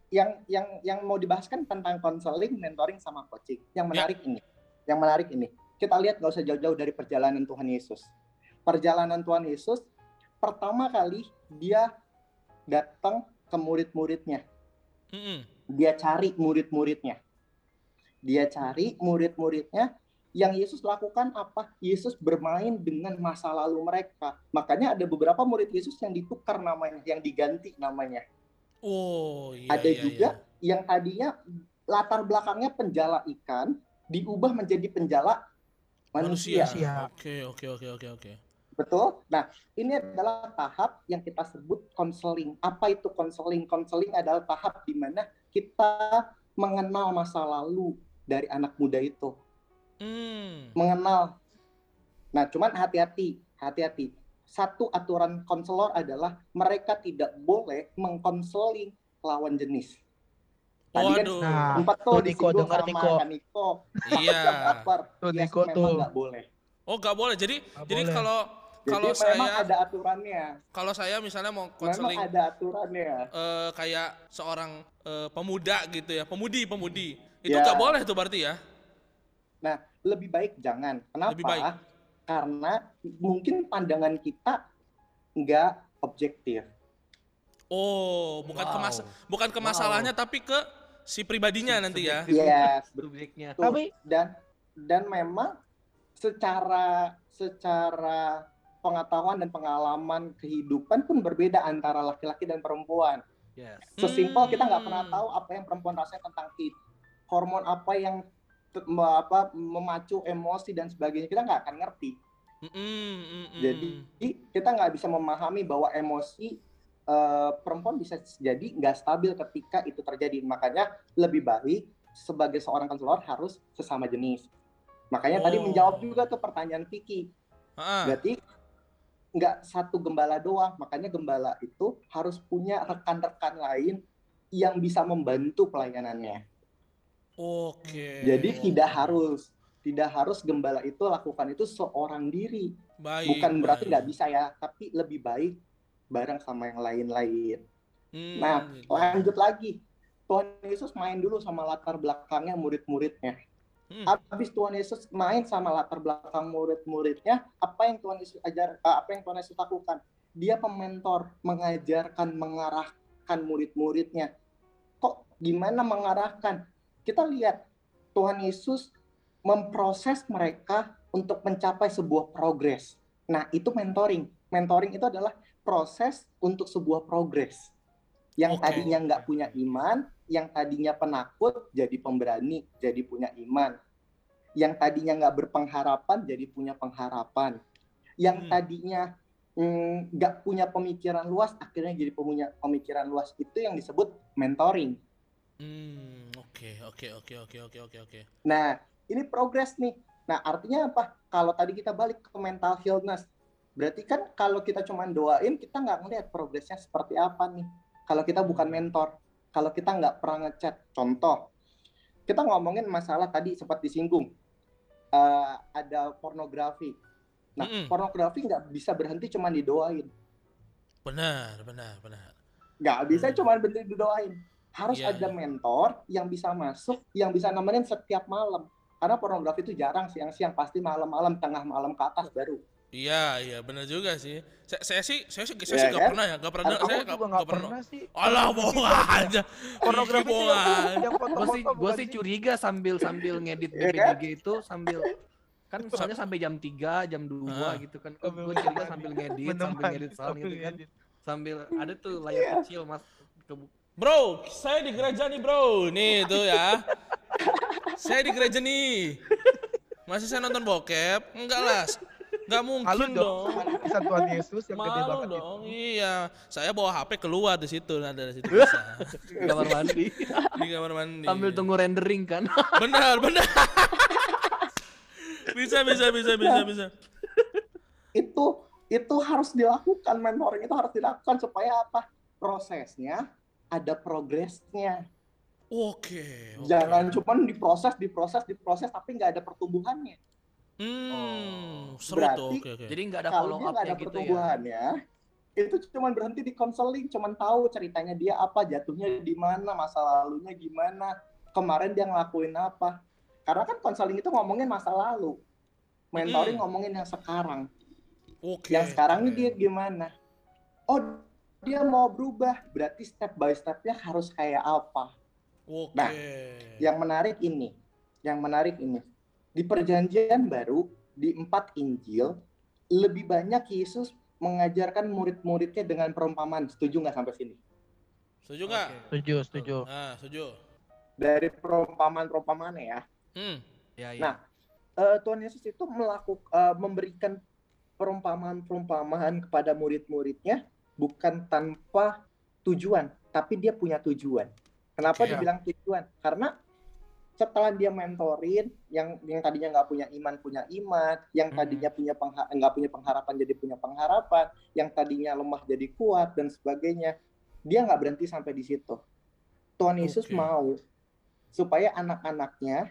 yang yang yang mau dibahas kan tentang konseling, mentoring sama coaching. Yang menarik ini, yang menarik ini. Kita lihat nggak usah jauh-jauh dari perjalanan Tuhan Yesus. Perjalanan Tuhan Yesus pertama kali dia datang ke murid-muridnya. Dia cari murid-muridnya. Dia cari murid-muridnya. Yang Yesus lakukan apa? Yesus bermain dengan masa lalu mereka. Makanya ada beberapa murid Yesus yang ditukar namanya, yang diganti namanya. Oh, iya, Ada iya, juga iya. yang tadinya latar belakangnya penjala ikan diubah menjadi penjala manusia. Manusia. Oke, oke, oke, oke, oke. Betul? Nah, ini adalah tahap yang kita sebut konseling. Apa itu konseling? Konseling adalah tahap di mana kita mengenal masa lalu dari anak muda itu. Hmm. Mengenal. Nah, cuman hati-hati, hati-hati. Satu aturan konselor adalah mereka tidak boleh mengkonseling lawan jenis. Tadi kan Waduh. Nah, Empat tuh, tuh Niko, sama Niko. Iya. Tuh, Niko memang tuh. nggak boleh. Oh, nggak boleh. Jadi, Nggak jadi boleh. kalau kalau memang saya ada aturannya. kalau saya misalnya mau Memang konseling ada aturannya. eh, kayak seorang eh, pemuda gitu ya, pemudi, pemudi. Itu Ya. nggak boleh tuh berarti ya? Nah, lebih baik jangan. Kenapa? Lebih baik. Karena mungkin pandangan kita nggak objektif. Oh, bukan ke mas- bukan ke Wow. masalahnya tapi ke si pribadinya nanti ya. Yes, betul. Subjeknya. Tapi Dan dan memang secara secara pengetahuan dan pengalaman kehidupan pun berbeda antara laki-laki dan perempuan. Yes. Sesimpel kita nggak pernah Hmm. tahu apa yang perempuan rasanya tentang it. Hormon apa yang apa memacu emosi dan sebagainya kita nggak akan ngerti. Mm-mm, mm-mm. Jadi kita nggak bisa memahami bahwa emosi eh, perempuan bisa jadi nggak stabil ketika itu terjadi. Makanya lebih baik sebagai seorang konselor harus sesama jenis. Makanya tadi Oh. menjawab juga tuh pertanyaan Vicky. Ah, Berarti nggak satu gembala doang. Makanya gembala itu harus punya rekan-rekan lain yang bisa membantu pelayanannya. Oke. Jadi tidak harus tidak harus gembala itu lakukan itu seorang diri. baik. Bukan berarti nggak bisa ya, tapi lebih baik bareng sama yang lain-lain. Hmm, Nah, gitu. lanjut lagi. Tuhan Yesus main dulu sama latar belakangnya murid-muridnya. Hmm. Habis Tuhan Yesus main sama latar belakang murid-muridnya, apa yang Tuhan Yesus ajar, eh, apa yang Tuhan Yesus lakukan? Dia pementor, mengajarkan, mengarahkan murid-muridnya. Kok gimana mengarahkan? Kita lihat Tuhan Yesus memproses mereka untuk mencapai sebuah progres. Nah, itu mentoring. Mentoring itu adalah proses untuk sebuah progres. Yang Oke. tadinya nggak punya iman, yang tadinya penakut jadi pemberani, jadi punya iman. Yang tadinya nggak berpengharapan jadi punya pengharapan. Yang Hmm. tadinya mm, nggak punya pemikiran luas, akhirnya jadi punya pemikiran luas. Itu yang disebut mentoring. Hmm, oke, oke, oke, oke, oke, oke, oke. Nah, ini progres nih. Nah, artinya apa? Kalau tadi kita balik ke mental illness, berarti kan kalau kita cuma doain, kita nggak ngelihat progresnya seperti apa nih. Kalau kita bukan mentor, kalau kita nggak pernah ngechat. Contoh, kita ngomongin masalah tadi sempat disinggung, eh, ada pornografi. Nah, Mm-mm. pornografi nggak bisa berhenti cuma didoain. Benar, benar, benar. Nggak bisa Hmm. cuma berhenti didoain. Harus Iya, ada iya. mentor yang bisa masuk, yang bisa nemenin setiap malam. Karena pornografi itu jarang siang-siang, pasti malam-malam, tengah malam ke atas baru. Iya, iya, benar juga sih. Saya, saya sih, saya sih, saya Iya sih nggak kan? pernah ya, nggak pernah. Aku saya juga nggak pernah sih. Alah, bohong aja. Pornografi Ih, bohong itu aja. yang- yang gue sih gue sih curiga sambil sambil ngedit Iya kan? BPDG itu sambil kan soalnya sampai jam 3, jam 2 Ah. gitu kan. Gue curiga sambil ngedit, sambil ngedit sound sambil gitu kan. ngedit. Sambil ada tuh layar Iya. kecil Mas ke- Bro, saya di gereja nih bro. Nih tuh ya. saya di gereja nih. Masih saya nonton bokep? Enggak lah. Enggak Malu mungkin dong. dong. Tulisan Tuhan Yesus yang gede Malu banget dong. itu. Iya. Saya bawa HP keluar di situ. Nah, dari situ bisa. kamar mandi di kamar mandi. sambil tunggu rendering kan. Benar, benar. bisa, bisa, bisa, bisa, bisa. Itu itu harus dilakukan, mentoring itu harus dilakukan supaya apa? Prosesnya ada progresnya. Oke. oke. Jangan cuma diproses, diproses, diproses, tapi nggak ada pertumbuhannya. Hmm, seru tuh. Berarti- Oke, oke. Jadi nggak ada Kalau follow up-nya ada gitu ya. pertumbuhannya, itu cuma berhenti di konseling, cuma tahu ceritanya dia apa, jatuhnya di mana, masa lalunya gimana, kemarin dia ngelakuin apa. Karena kan konseling itu ngomongin masa lalu, mentoring Mm. ngomongin yang sekarang. Oke. Yang sekarang ini dia gimana? Oh, dia mau berubah, berarti step by stepnya harus kayak apa? Oke. Nah, Yang menarik ini, yang menarik ini, di perjanjian baru di empat Injil lebih banyak Yesus mengajarkan murid-muridnya dengan perumpamaan. Setuju nggak sampai sini? Setuju nggak? Oke. Setuju, setuju. Nah, setuju. Dari perumpamaan-perumpamaannya ya. Hmm. Ya, ya. Nah, eh, Tuhan Yesus itu melakukan memberikan perumpamaan-perumpamaan kepada murid-muridnya bukan tanpa tujuan, tapi dia punya tujuan. Kenapa Oke. dibilang tujuan? Karena setelah dia mentorin yang yang tadinya nggak punya iman punya iman, yang Mhm. tadinya punya pengha- nggak punya pengharapan jadi punya pengharapan, yang tadinya lemah jadi kuat dan sebagainya, dia nggak berhenti sampai di situ. Tuhan Yesus Oke. mau supaya anak-anaknya,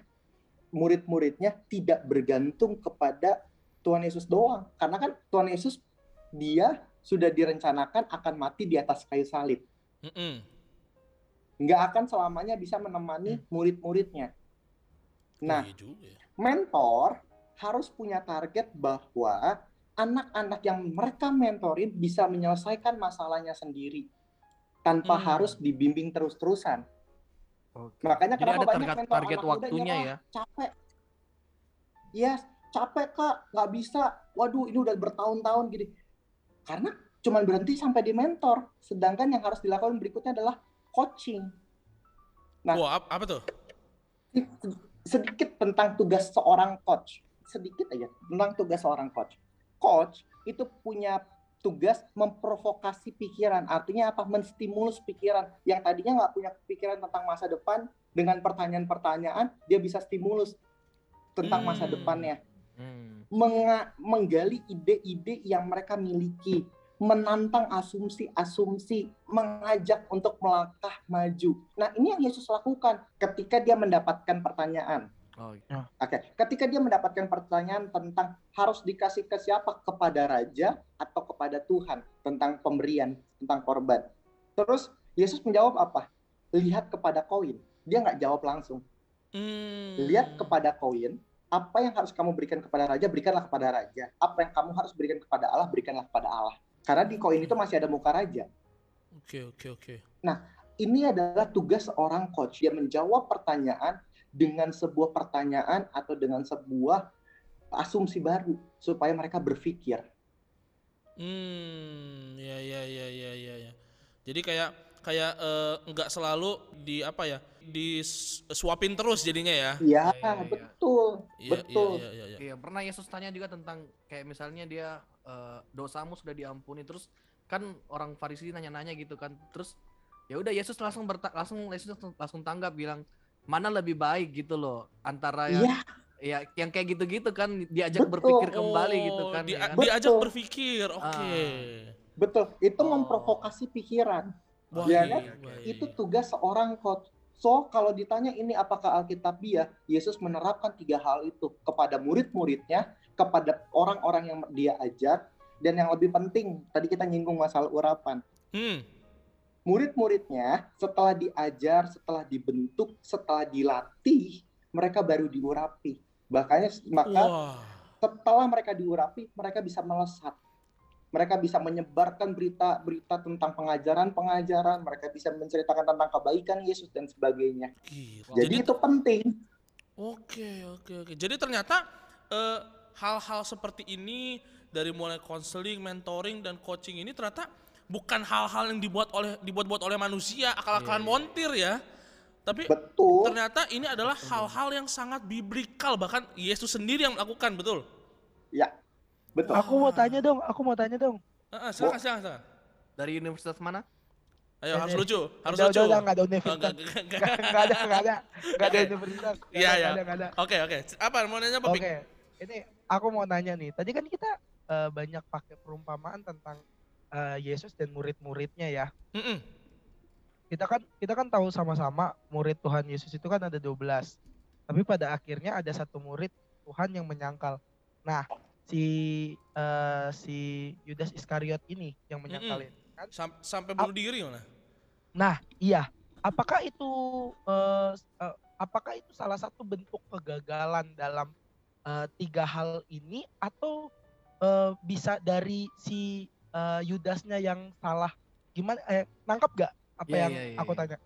murid-muridnya tidak bergantung kepada Tuhan Yesus doang, karena kan Tuhan Yesus dia sudah direncanakan akan mati di atas kayu salib Mm-mm. nggak akan selamanya bisa menemani murid-muridnya. Nah, Iya ya. mentor harus punya target bahwa anak-anak yang mereka mentorin bisa menyelesaikan masalahnya sendiri tanpa Hmm. harus dibimbing terus-terusan. Oke. Makanya Jadi kenapa ada banyak target, mentor target anak muda waktunya nyerah, ya. capek. Iya, capek kak, nggak bisa. Waduh, ini udah bertahun-tahun gini. Karena cuma berhenti sampai di mentor. Sedangkan yang harus dilakukan berikutnya adalah coaching. Nah. Apa tuh? Sedikit tentang tugas seorang coach. Sedikit aja tentang tugas seorang coach. Coach itu punya tugas memprovokasi pikiran. Artinya apa? Menstimulus pikiran. Yang tadinya nggak punya pikiran tentang masa depan, dengan pertanyaan-pertanyaan, dia bisa stimulus tentang masa Hmm. depannya. Hmm. Menga- menggali ide-ide yang mereka miliki, menantang asumsi-asumsi, mengajak untuk melangkah maju. Nah, ini yang Yesus lakukan ketika dia mendapatkan pertanyaan. Oh, iya. Oke, ketika dia mendapatkan pertanyaan tentang harus dikasih ke siapa, kepada raja atau kepada Tuhan tentang pemberian, tentang korban. Terus Yesus menjawab apa? Lihat kepada koin. Dia nggak jawab langsung. Hmm. Lihat kepada koin, apa yang harus kamu berikan kepada raja, berikanlah kepada raja. Apa yang kamu harus berikan kepada Allah, berikanlah kepada Allah. Karena di koin itu masih ada muka raja. Oke, oke, oke. Ini adalah tugas seorang coach. Dia menjawab pertanyaan dengan sebuah pertanyaan atau dengan sebuah asumsi baru supaya mereka berpikir. Hmm, ya ya ya ya ya ya. Jadi kayak kayak eh, nggak selalu di apa ya? Di suapin terus jadinya ya. Ya, iya, iya. betul. Iya, betul. Iya, iya, iya. Iya, pernah Yesus tanya juga tentang kayak misalnya dia eh, dosamu sudah diampuni terus kan orang Farisi nanya-nanya gitu kan. Terus ya udah Yesus langsung berta langsung Yesus langsung, tanggap bilang mana lebih baik gitu loh antara yang Iya, ya yang kayak gitu-gitu kan diajak Betul. berpikir kembali gitu Oh, kan. dia- ya kan? diajak Betul. berpikir. Oke. betul. Itu Oh. memprovokasi pikiran. Wah, Ya iya, kan? wah, Itu iya. tugas seorang coach. So, kalau ditanya ini apakah Alkitabiah, Yesus menerapkan tiga hal itu kepada murid-muridnya, kepada orang-orang yang dia ajar, dan yang lebih penting, tadi kita nyinggung masalah urapan. Hmm. Murid-muridnya setelah diajar, setelah dibentuk, setelah dilatih, mereka baru diurapi. Makanya maka Wah. setelah mereka diurapi, mereka bisa melesat. Mereka bisa menyebarkan berita-berita tentang pengajaran-pengajaran, mereka bisa menceritakan tentang kebaikan Yesus dan sebagainya. Gila. Jadi itu penting. Oke, oke, oke. Jadi ternyata eh, hal-hal seperti ini dari mulai konseling, mentoring dan coaching ini ternyata bukan hal-hal yang dibuat oleh dibuat-buat oleh manusia, akal-akalan Iya, iya. montir ya. Tapi Betul. ternyata ini adalah hal-hal yang sangat biblikal bahkan Yesus sendiri yang melakukan, betul? Ya. Betul. Aku mau tanya dong, aku mau tanya dong. Heeh, silakan, silakan, silakan. Dari universitas mana? Ayo Eh, harus eh. lucu, harus udah, lucu. udah, udah, nggak ada Oh, universitas. enggak, enggak, enggak. Nggak ada, nggak ada. Nggak ada universitas. Iya, iya. Oke, oke. Apa mau nanya apa, Oke, Pik? ini aku mau nanya nih. Tadi kan kita eh, banyak pakai perumpamaan tentang eh, Yesus dan murid-muridnya ya. Mm-mm. Kita kan kita kan tahu sama-sama murid Tuhan Yesus itu kan ada 12. Tapi pada akhirnya ada satu murid Tuhan yang menyangkal. Nah, si eh, si Yudas Iskariot ini yang menyangkalin. Kan? Sam- sampai bunuh diri mana? Nah, iya. Apakah itu eh, eh, apakah itu salah satu bentuk kegagalan dalam eh, tiga hal ini atau eh, bisa dari si eh, Yudasnya yang salah? Gimana? Eh, nangkap gak apa Iya, yang iya, iya, aku iya. tanya?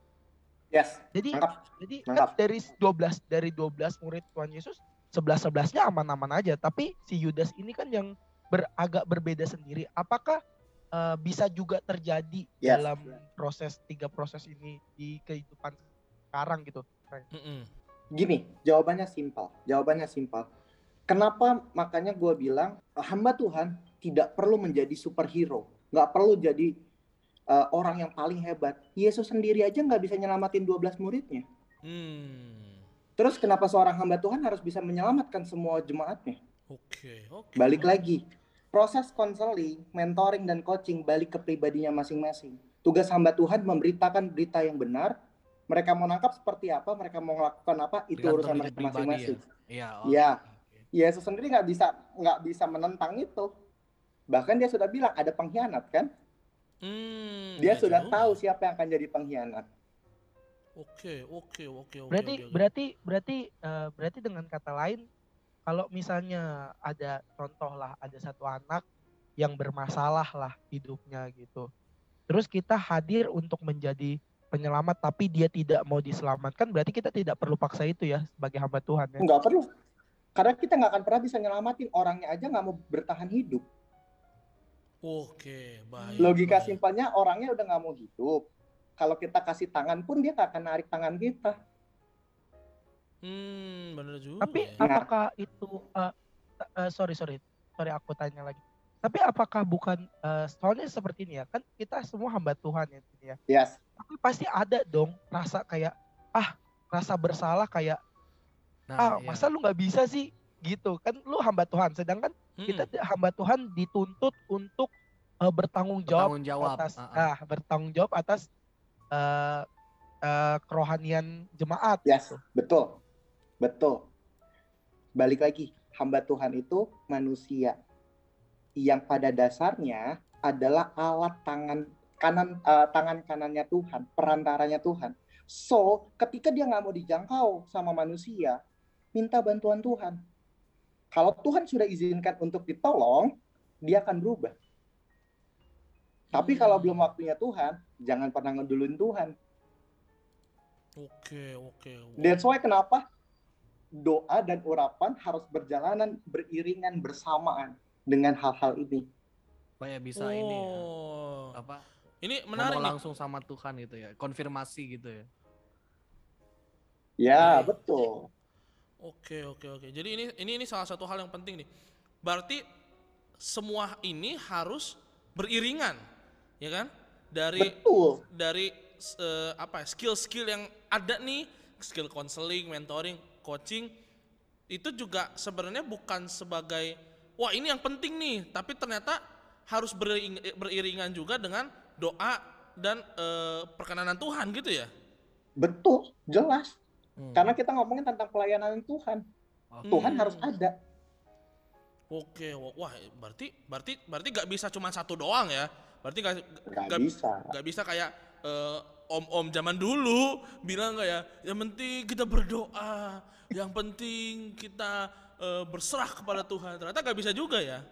Yes. Jadi Nangkap. jadi kan Nangkap. dari 12 dari 12 murid Tuhan Yesus 11 11-nya aman-aman aja, tapi si Yudas ini kan yang ber, agak berbeda sendiri. Apakah eh, bisa juga terjadi Yes. dalam proses tiga proses ini di kehidupan sekarang gitu? Mm-mm. Gini, jawabannya simpel. Jawabannya simpel. Kenapa makanya gue bilang hamba Tuhan tidak perlu menjadi superhero, nggak perlu jadi uh, orang yang paling hebat. Yesus sendiri aja nggak bisa nyelamatin 12 muridnya. Hmm. Terus kenapa seorang hamba Tuhan harus bisa menyelamatkan semua jemaatnya? Oke, oke. Balik lagi, proses konseling, mentoring dan coaching balik ke pribadinya masing-masing. Tugas hamba Tuhan memberitakan berita yang benar. Mereka mau nangkap seperti apa, mereka mau melakukan apa, itu Tergantung urusan mereka pribadi masing-masing. Iya. Iya. oke. Yesus sendiri nggak bisa nggak bisa menentang itu. Bahkan dia sudah bilang ada pengkhianat kan? Hmm, Dia iya sudah juga. tahu siapa yang akan jadi pengkhianat. Oke, oke, oke, oke. Berarti oke, oke. berarti berarti eh, berarti dengan kata lain kalau misalnya ada contoh lah ada satu anak yang bermasalah lah hidupnya gitu. Terus kita hadir untuk menjadi penyelamat tapi dia tidak mau diselamatkan berarti kita tidak perlu paksa itu ya sebagai hamba Tuhan ya. Nggak perlu. Karena kita nggak akan pernah bisa nyelamatin orangnya aja nggak mau bertahan hidup. Oke, baik. Logika baik. simpelnya orangnya udah nggak mau hidup. Kalau kita kasih tangan pun dia nggak akan narik tangan kita. Hmm, bener juga. Tapi ya. apakah itu eh, eh, sorry sorry sorry aku tanya lagi. Tapi apakah bukan eh, soalnya seperti ini ya kan kita semua hamba Tuhan ya ini ya. Yes. Tapi pasti ada dong rasa kayak ah rasa bersalah kayak Nah, ah iya. masa lu nggak bisa sih gitu kan lu hamba Tuhan sedangkan Hmm, kita hamba Tuhan dituntut untuk eh, bertanggung jawab Bertanggung jawab. atas ah, ah. ah bertanggung jawab atas eh eh, kerohanian jemaat Yes. gitu. Betul. Betul. Balik lagi, hamba Tuhan itu manusia yang pada dasarnya adalah alat tangan kanan eh, tangan kanannya Tuhan, perantaranya Tuhan. So, ketika dia nggak mau dijangkau sama manusia, minta bantuan Tuhan. Kalau Tuhan sudah izinkan untuk ditolong, dia akan berubah. Tapi kalau Hmm. belum waktunya Tuhan, jangan pernah ngeduluin Tuhan. Oke, oke. Wah. That's why kenapa doa dan urapan harus berjalanan beriringan bersamaan dengan hal-hal ini. supaya bisa ini ya, Oh. apa Ini menarik nih. langsung sama Tuhan gitu ya konfirmasi gitu ya Ya, Baik. betul. Oke, oke, oke. Jadi ini ini ini salah satu hal yang penting nih. Berarti semua ini harus beriringan, ya kan? Dari Betul. dari eh, apa ya, skill-skill yang ada nih, skill counseling, mentoring, coaching itu juga sebenarnya bukan sebagai wah ini yang penting nih, tapi ternyata harus beriring- beriringan juga dengan doa dan eh, perkenanan Tuhan gitu ya. Betul, jelas. Hmm. Karena kita ngomongin tentang pelayanan Tuhan. Oke. Tuhan harus ada. Oke, wah, wah, berarti berarti berarti nggak bisa cuma satu doang ya. Berarti nggak Gak nggak bisa. nggak bisa kayak eh, om-om zaman dulu bilang kayak yang penting kita berdoa, yang penting kita eh, berserah kepada Tuhan. Ternyata nggak bisa juga ya.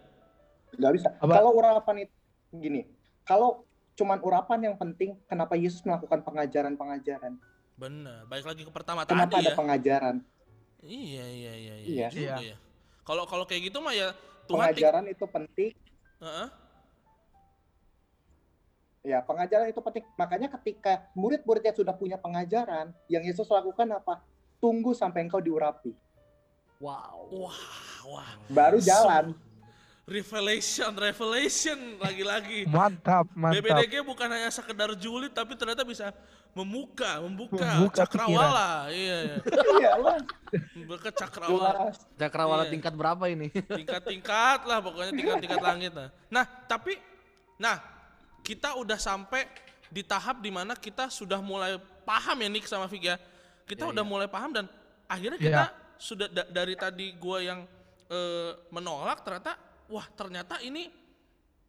Gak bisa. Apa? Kalau urapan itu gini, kalau cuman urapan yang penting, kenapa Yesus melakukan pengajaran-pengajaran? Benar. Baik lagi ke pertama Kenapa tadi ada ya. pengajaran? Iya, iya, iya, iya. Iya. juga Iya. ya. Kalau kalau kayak gitu mah ya Tuhan Pengajaran itu penting. Heeh. Ya, pengajaran itu penting. Makanya ketika murid-muridnya sudah punya pengajaran, yang Yesus lakukan apa? Tunggu sampai engkau diurapi. wow Wah, wah. Baru jalan. Revelation, revelation lagi-lagi. Mantap, mantap. BBDG bukan hanya sekedar julid tapi ternyata bisa memuka, membuka, Membuka cakrawala. Iya, iya. Iya Membuka cakrawala. cakrawala Iya. tingkat berapa ini Tingkat-tingkat lah pokoknya tingkat-tingkat langit lah. Nah, tapi nah, kita udah sampai di tahap di mana kita sudah mulai paham ya Nick sama Vig ya. Kita Iya, udah iya. mulai paham dan akhirnya Iya. kita sudah da- dari tadi gua yang eh, menolak ternyata wah ternyata ini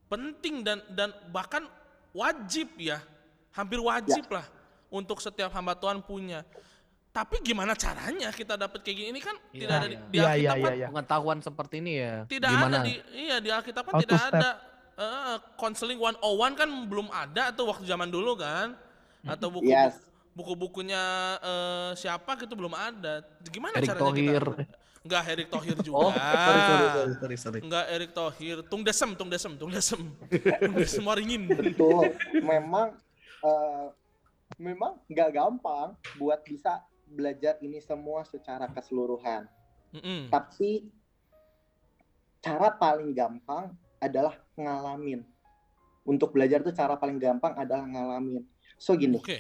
penting dan dan bahkan wajib ya. Hampir wajib lah untuk setiap hamba Tuhan punya. Tapi gimana caranya kita dapat kayak gini Ini kan Iya, tidak ada di, iya. di Iya, Alkitab iya, kan iya, iya. pengetahuan seperti ini ya tidak gimana ada di iya di Alkitab kan tidak step. ada eh counseling 101 kan belum ada tuh waktu zaman dulu kan atau buku Yes. buku-bukunya eh, siapa gitu belum ada gimana Erick caranya Thohir. kita enggak Erick Thohir juga oh sorry sorry sorry sorry, sorry. enggak Erick Thohir Tung Desem Tung Desem Tung Desem Tung Desem Waringin Betul. Memang eh, memang nggak gampang buat bisa belajar ini semua secara keseluruhan. Mm-mm. Tapi cara paling gampang adalah ngalamin. Untuk belajar tuh cara paling gampang adalah ngalamin. So gini, oke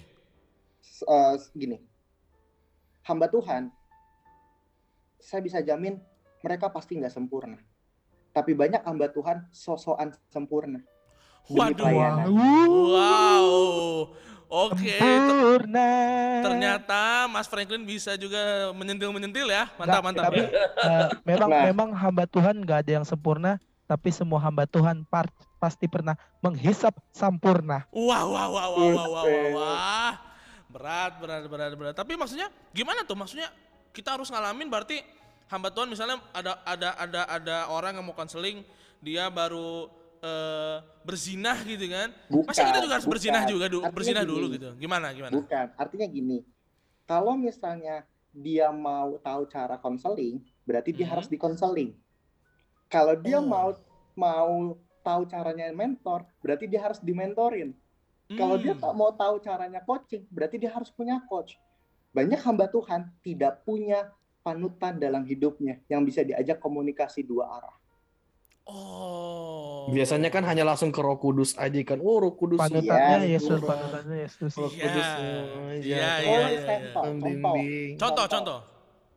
s- eh, gini. Hamba Tuhan, saya bisa jamin mereka pasti nggak sempurna. Tapi banyak hamba Tuhan sosokan sempurna. Waduh wow oke ter- Sempurna. ternyata Mas Franklin bisa juga menyentil-menyentil ya mantap Nggak, mantap Tapi eh, memang Nah. memang hamba Tuhan nggak ada yang sempurna, tapi semua hamba Tuhan par- pasti pernah menghisap sempurna. Wah, wah, wah, wah, wah, wah, wah, Buset. wah. Berat, berat, berat, berat. Tapi maksudnya gimana tuh? Maksudnya kita harus ngalamin berarti hamba Tuhan misalnya ada ada ada ada orang yang mau konseling, dia baru eh, berzinah gitu kan. Masa kita juga harus Bukan, berzinah bukan. juga du- Artinya berzinah gini. dulu gitu. Gimana, gimana? Bukan, artinya gini. Kalau misalnya dia mau tahu cara konseling, berarti dia Mhm. harus dikonseling. Kalau dia Oh. mau mau tahu caranya mentor, berarti dia harus dimentorin. Kalau dia Hmm. tak mau tahu caranya coaching, berarti dia harus punya coach. Banyak hamba Tuhan tidak punya panutan dalam hidupnya yang bisa diajak komunikasi dua arah. Oh. biasanya kan hanya langsung ke Roh Kudus aja kan oh Roh Kudus Panutannya Iya, Yesus, betul. panutannya Yesus. Roh Iya. Kudus Iya, iya, Oh, iya, iya. contoh. Membimbing. Contoh, Contoh. contoh.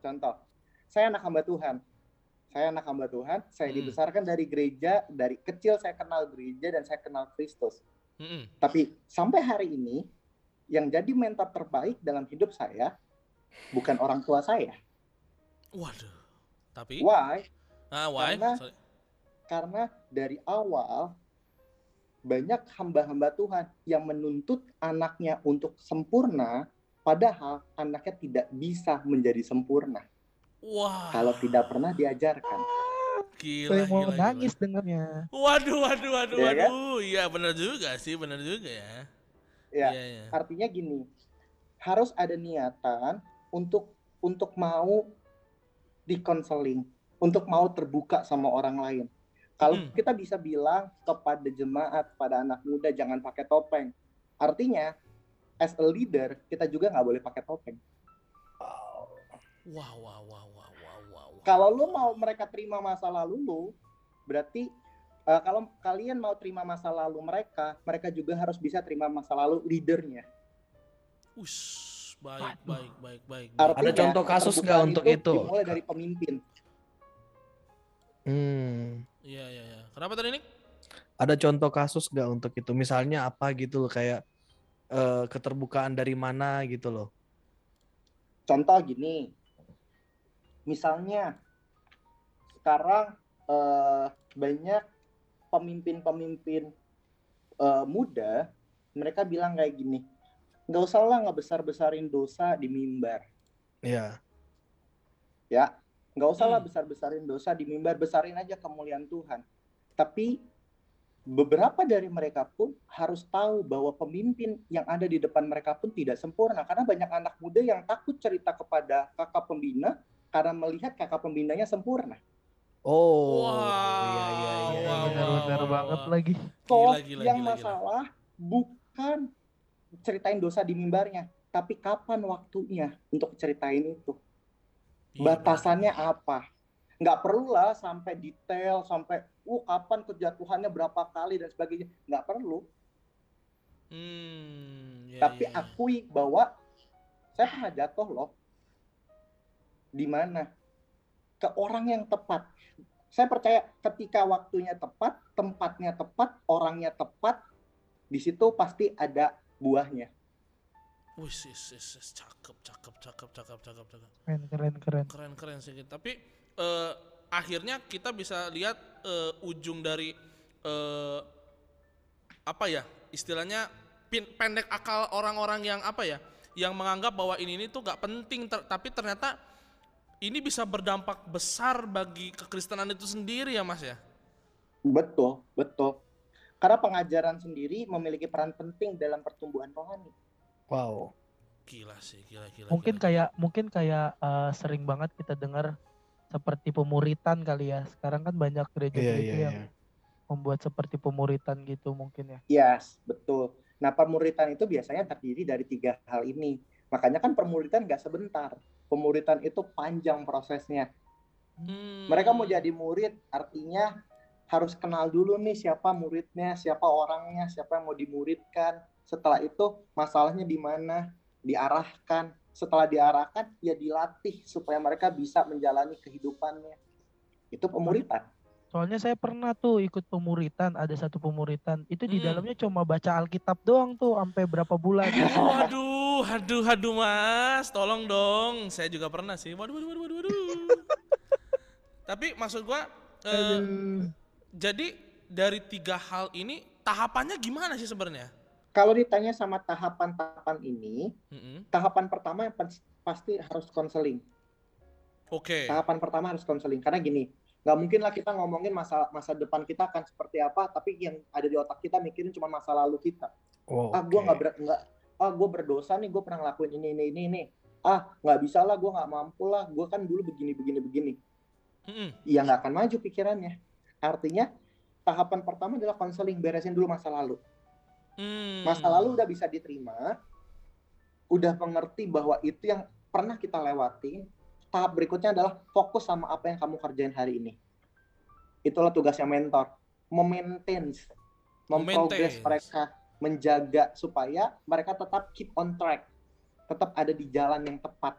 Contoh, saya anak hamba Tuhan. Saya anak hamba Tuhan, saya Hmm. dibesarkan dari gereja, dari kecil saya kenal gereja dan saya kenal Kristus. Mm-mm. Tapi sampai hari ini, yang jadi mentor terbaik dalam hidup saya bukan orang tua saya. Waduh. Tapi, Why? ah, why? Karena- Sorry. Karena dari awal banyak hamba-hamba Tuhan yang menuntut anaknya untuk sempurna, padahal anaknya tidak bisa menjadi sempurna Wah. kalau tidak pernah diajarkan. Gila, Saya mau gila, gila. nangis dengarnya. Waduh, waduh, waduh, Iya kan? waduh. Iya benar juga sih, benar juga ya. Ya, Iya, iya. artinya gini, harus ada niatan untuk untuk mau dikonseling, untuk mau terbuka sama orang lain. Kalau Hmm. kita bisa bilang kepada jemaat, pada anak muda jangan pakai topeng. Artinya, as a leader, kita juga nggak boleh pakai topeng. Wah, wah, wah, Kalau lu mau mereka terima masa lalu lu, berarti eh, kalau kalian mau terima masa lalu mereka, mereka juga harus bisa terima masa lalu leadernya. Ush, baik, baik, baik, baik. baik. Artinya, contoh kasus nggak untuk itu? Dimulai dari pemimpin. Hmm. Iya, iya, iya. Kenapa tadi Nick? Ada contoh kasus nggak untuk itu? Misalnya apa gitu loh kayak eh, keterbukaan dari mana gitu loh. Contoh gini, misalnya sekarang eh, banyak pemimpin-pemimpin eh, muda, mereka bilang kayak gini, nggak usah lah nggak besar-besarin dosa di mimbar, Iya. ya, nggak usah lah Hmm. besar-besarin dosa di mimbar, besarin aja kemuliaan Tuhan. Tapi beberapa dari mereka pun harus tahu bahwa pemimpin yang ada di depan mereka pun tidak sempurna karena banyak anak muda yang takut cerita kepada kakak pembina karena melihat kakak pembinanya sempurna. Oh. Wah, Iya iya iya. wah, iya. Benar-benar wah, banget lagi. Gila, gila, yang gila, gila. masalah bukan ceritain dosa di mimbarnya, tapi kapan waktunya untuk ceritain itu. Iya, Batasannya apa? Nggak perlu lah sampai detail, sampai, uh kapan kejatuhannya berapa kali dan sebagainya. Nggak perlu. benar. Hmm, iya, tapi iya, iya. akui bahwa saya pernah jatuh loh. Di mana? Ke orang yang tepat. Saya percaya ketika waktunya tepat, tempatnya tepat, orangnya tepat, di situ pasti ada buahnya. Wih, cakep, cakep, cakep, cakep, cakep, cakep. Keren, keren, keren. Keren, keren sih. Tapi eh, akhirnya kita bisa lihat eh, ujung dari eh, apa ya? Istilahnya pin- pendek akal orang-orang yang apa ya? Yang menganggap bahwa ini ini tuh gak penting, ter- tapi ternyata ini bisa berdampak besar bagi kekristenan itu sendiri ya, Mas ya. Betul, betul. Karena pengajaran sendiri memiliki peran penting dalam pertumbuhan rohani. Wow. Gila sih, gila, gila. Mungkin gila. kayak mungkin kayak eh, sering banget kita dengar seperti pemuritan kali ya. Sekarang kan banyak gereja-gereja iya yang iya. membuat seperti pemuritan gitu mungkin ya. Yes, betul. Nah, pemuritan itu biasanya terdiri dari tiga hal ini. Makanya kan pemuritan nggak sebentar. Pemuritan itu panjang prosesnya. Hmm. Mereka mau jadi murid, artinya harus kenal dulu nih siapa muridnya, siapa orangnya, siapa yang mau dimuridkan. Setelah itu masalahnya di mana, diarahkan. Setelah diarahkan, ya dilatih supaya mereka bisa menjalani kehidupannya. Itu pemuritan. Soalnya saya pernah tuh ikut pemuritan, ada satu pemuritan. Itu di Hmm. dalamnya cuma baca Alkitab doang tuh sampai berapa bulan. Waduh, aduh, aduh mas, tolong dong. Saya juga pernah sih. Waduh, waduh, waduh, waduh. waduh. Tapi maksud gua, eh, Aduh. jadi dari tiga hal ini tahapannya gimana sih sebenarnya? Kalau ditanya sama tahapan-tahapan ini, Mm-mm. tahapan pertama yang pas- pasti harus konseling. Oke. Tahapan pertama harus konseling karena gini, nggak mungkin lah kita ngomongin masa masa depan kita akan seperti apa, tapi yang ada di otak kita mikirin cuma masa lalu kita. Wow. ah gue nggak ber nggak ah gue berdosa nih gue pernah ngelakuin ini ini ini ini. Ah nggak bisa lah gue nggak mampu lah. Gue kan dulu begini begini begini. Mm-mm. ya nggak akan maju pikirannya. Artinya tahapan pertama adalah konseling beresin dulu masa lalu. Hmm. masa lalu udah bisa diterima udah mengerti bahwa itu yang pernah kita lewati tahap berikutnya adalah fokus sama apa yang kamu kerjain hari ini. Itulah tugasnya mentor. Memaintain memprogres mereka menjaga supaya mereka tetap keep on track tetap ada di jalan yang tepat.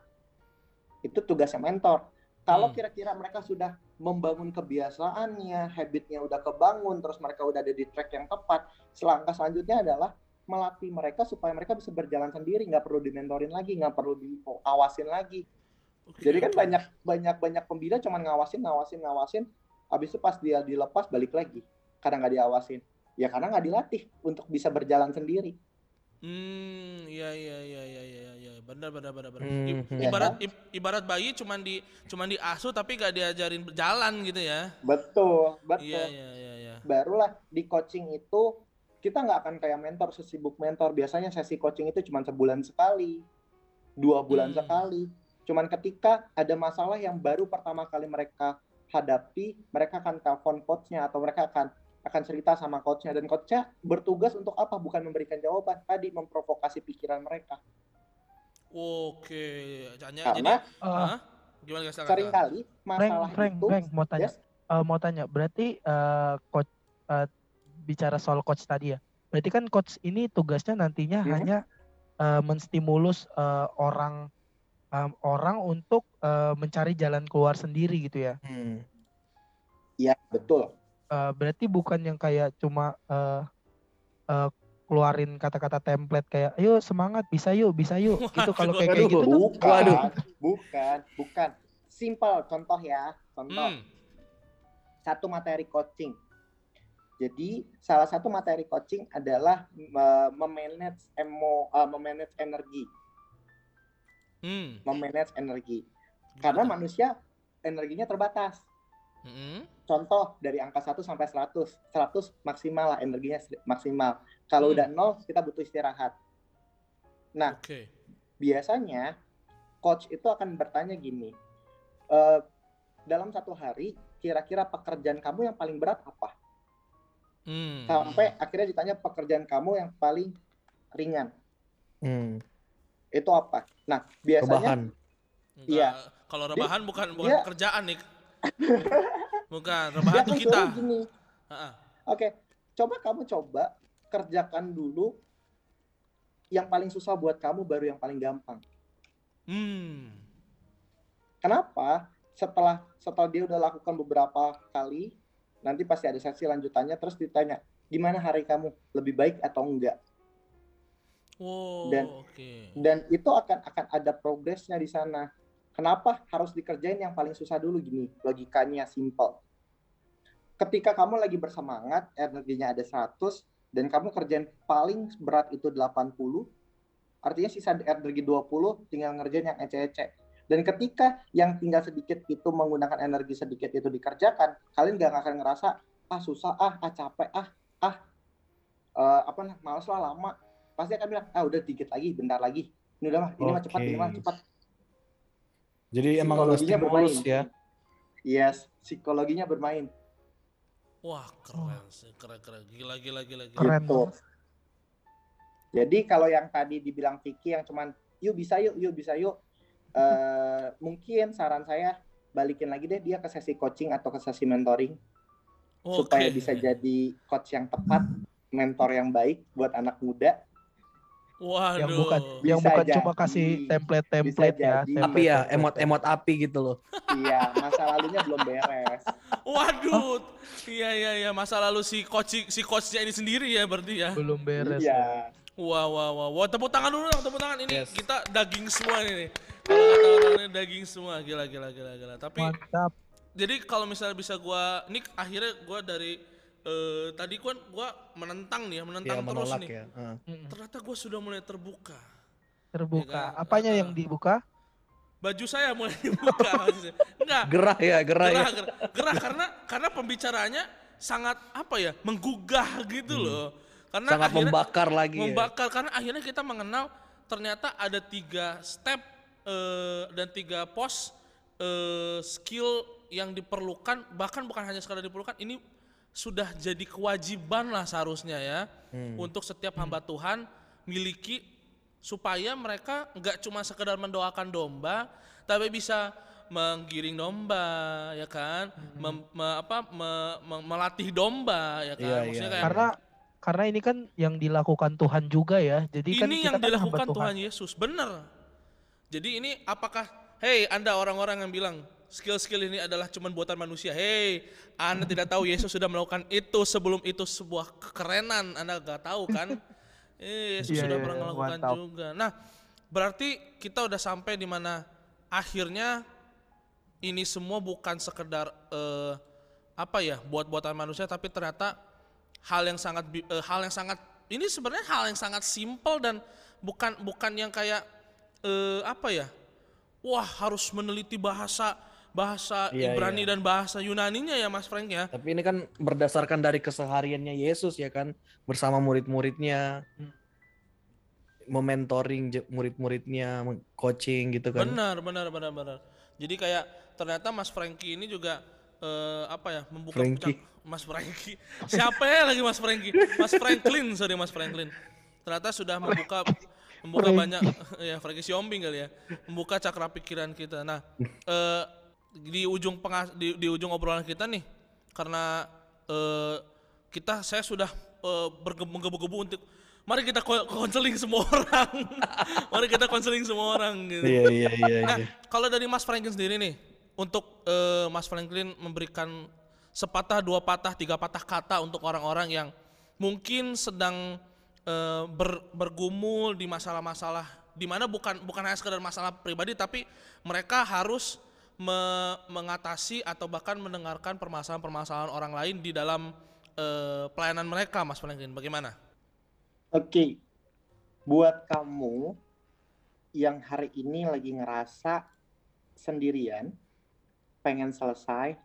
Itu tugasnya mentor. Kalau Hmm. kira-kira mereka sudah membangun kebiasaannya habitnya udah kebangun terus mereka udah ada di track yang tepat selangkah selanjutnya adalah melatih mereka supaya mereka bisa berjalan sendiri nggak perlu dimentorin lagi nggak perlu diawasin lagi. Oke, jadi kan banyak banyak banyak pembina cuman ngawasin ngawasin ngawasin habis itu pas dia dilepas balik lagi karena nggak diawasin ya karena nggak dilatih untuk bisa berjalan sendiri Hmm, iya iya iya iya iya iya, benar benar benar benar. Hmm, hmm. Ibarat i- ibarat bayi cuman di cuman diasuh tapi gak diajarin berjalan gitu ya. betul betul Iya iya iya iya. barulah di coaching itu kita nggak akan kayak mentor sesibuk mentor. Biasanya sesi coaching itu cuma sebulan sekali, dua bulan Hmm. sekali. Cuman ketika ada masalah yang baru pertama kali mereka hadapi, mereka akan telepon coachnya atau mereka akan akan cerita sama coachnya dan coachnya bertugas untuk apa? Bukan memberikan jawaban, tadi memprovokasi pikiran mereka. Oke, jadi Karena Eh, Hah? gimana guys? sering kali Frank, masalah Frank, itu Frank, mau tanya. Yes. Eh, mau tanya, berarti eh, coach eh, bicara soal coach tadi ya. Berarti kan coach ini tugasnya nantinya Mhm. hanya eh, menstimulus eh, orang em, orang untuk eh, mencari jalan keluar sendiri gitu ya. Hmm. ya betul. Eh, berarti bukan yang kayak cuma eh, eh, keluarin kata-kata template kayak ayo semangat bisa yuk bisa yuk itu kalau kayak kayak Waduh. gitu tuh Bukan, Waduh. bukan, bukan. Simple contoh ya, contoh. Hmm. satu materi coaching. Jadi salah satu materi coaching adalah me- memanage emo, uh, memanage energi, Hmm. memanage energi. Karena manusia energinya terbatas. Hmm. Contoh dari angka 1 sampai 100. 100 maksimal lah energinya maksimal. Kalau Hmm. udah 0 kita butuh istirahat. Nah, Oke. biasanya coach itu akan bertanya gini. "Eh, dalam satu hari kira-kira pekerjaan kamu yang paling berat apa? Hmm. sampai akhirnya ditanya pekerjaan kamu yang paling ringan Hmm. itu apa? Nah biasanya Rebahan. Iya. Kalau rebahan bukan bukan dia- pekerjaan nih. bukan, rebahan akan tuh kita. gini, oke coba kamu coba kerjakan dulu yang paling susah buat kamu baru yang paling gampang. Hmm. Kenapa? Setelah setelah dia udah lakukan beberapa kali, nanti pasti ada sesi lanjutannya terus ditanya gimana hari kamu lebih baik atau enggak? Wow, Dan- oke. dan itu akan akan ada progresnya di sana. Kenapa harus dikerjain yang paling susah dulu gini? Logikanya simple. Ketika kamu lagi bersemangat, energinya ada 100 dan kamu kerjain paling berat itu 80, artinya sisa energi 20 tinggal ngerjain yang ece-ece. Dan ketika yang tinggal sedikit itu menggunakan energi sedikit itu dikerjakan, kalian gak akan ngerasa ah susah, ah, ah capek, ah, ah eh, apa nah, males lah lama. Pasti akan bilang, ah udah dikit lagi, bentar lagi. Ini udah mah, ini mah cepat, ini mah cepat. Jadi emang Psikologinya stimulus bermain. ya. Yes, psikologinya bermain. Wah, keren sih, keren keren. Gila gila gila gila. Keren Gitu. banget. Jadi kalau yang tadi dibilang Vicky yang cuman yuk bisa yuk, yuk bisa yuk. eh mungkin saran saya balikin lagi deh dia ke sesi coaching atau ke sesi mentoring supaya Oke. bisa jadi coach yang tepat, mentor yang baik buat anak muda. Waduh. yang bukan yang bukan cuma jadi. kasih template-template ya jadi. Api ya, emot-emot api gitu loh. Iya, masa lalunya belum beres. Waduh. Iya iya iya, masa lalu si coach si coachnya ini sendiri ya berarti ya. belum beres ya. Iya. Wah wah wah. Wah, tepuk tangan dulu dong, tepuk tangan ini. Yes. Kita daging semua ini. Ini daging semua. Gila gila gila gila. Tapi mantap jadi kalau misalnya bisa gua ini akhirnya gua dari eh, tadi kan gua menentang nih ya, menentang Ya terus nih. ya. Heeh. Mm-mm. Ternyata gua sudah mulai terbuka. terbuka Ya kan? apanya Ah. yang dibuka Baju saya mulai dibuka. Enggak, Gerah ya, gerah, ya. gerah, gerah, gerah karena karena pembicaraannya sangat apa ya menggugah gitu loh karena Sangat akhirnya membakar lagi ya. membakar karena akhirnya kita mengenal ternyata ada tiga step eh, dan tiga pos eh, skill yang diperlukan bahkan bukan hanya sekadar diperlukan ini sudah jadi kewajiban lah seharusnya ya Hmm. untuk setiap hamba Tuhan miliki supaya mereka nggak cuma sekedar mendoakan domba tapi bisa menggiring domba ya kan? Mem- me- apa me- me- melatih domba ya kan? Iya, maksudnya iya. kayak karena karena ini kan yang dilakukan Tuhan juga ya. Jadi kan ini kita yang kan hamba dilakukan Tuhan. Yesus bener jadi ini apakah hey anda orang-orang yang bilang skill-skill ini adalah cuman buatan manusia. Hey anda tidak tahu Yesus sudah melakukan itu sebelum itu sebuah kekerenan. Anda gak tahu kan? Eh Yesus Iya, sudah iya, pernah iya, melakukan mantap. juga. Nah berarti kita udah sampai di mana akhirnya ini semua bukan sekedar eh, apa ya buat buatan manusia tapi ternyata hal yang sangat eh, hal yang sangat ini sebenarnya hal yang sangat simpel dan bukan bukan yang kayak eh, apa ya wah harus meneliti bahasa bahasa Iya, Ibrani iya. dan bahasa Yunaninya ya Mas Frank ya. Tapi ini kan berdasarkan dari kesehariannya Yesus ya kan bersama murid-muridnya mementoring je- murid-muridnya, coaching gitu kan. Benar, benar, benar, benar. Jadi kayak ternyata Mas Franky ini juga eh, apa ya membuka puncak- Mas Franky. Siapa ya lagi Mas Franky? Mas Franklin, sorry Mas Franklin. Ternyata sudah membuka membuka banyak ya Franky Siombing kali ya. Membuka cakra pikiran kita. Nah, eh, di ujung pengas di, di ujung obrolan kita nih karena eh, kita saya sudah eh, berge- menggebu-gebu untuk mari kita ko- konseling semua orang. mari kita konseling semua orang gitu. Iya iya iya Nah, iya. kalau dari Mas Franklin sendiri nih, untuk eh, Mas Franklin memberikan sepatah, dua patah, tiga patah kata untuk orang-orang yang mungkin sedang eh, ber- bergumul di masalah-masalah di mana bukan bukan hanya sekedar masalah pribadi tapi mereka harus me- mengatasi atau bahkan mendengarkan permasalahan-permasalahan orang lain di dalam eh, pelayanan mereka, Mas Franklin. Bagaimana? Oke, buat kamu yang hari ini lagi ngerasa sendirian, pengen selesai,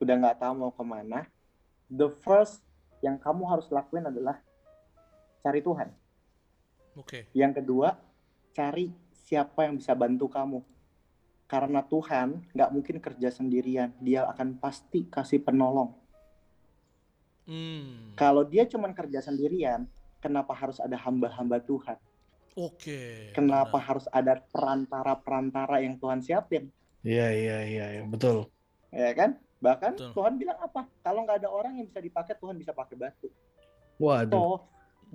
udah nggak tahu mau ke mana, the first yang kamu harus lakuin adalah cari Tuhan. Oke. Yang kedua, cari siapa yang bisa bantu kamu. Karena Tuhan nggak mungkin kerja sendirian, Dia akan pasti kasih penolong. Hmm. Kalau Dia cuma kerja sendirian, kenapa harus ada hamba-hamba Tuhan? Oke. Kenapa benar. harus ada perantara-perantara yang Tuhan siapin? Iya iya iya iya, betul. Ya kan? Bahkan Betul. Tuhan bilang apa? Kalau nggak ada orang yang bisa dipakai, Tuhan bisa pakai batu. Waduh. So,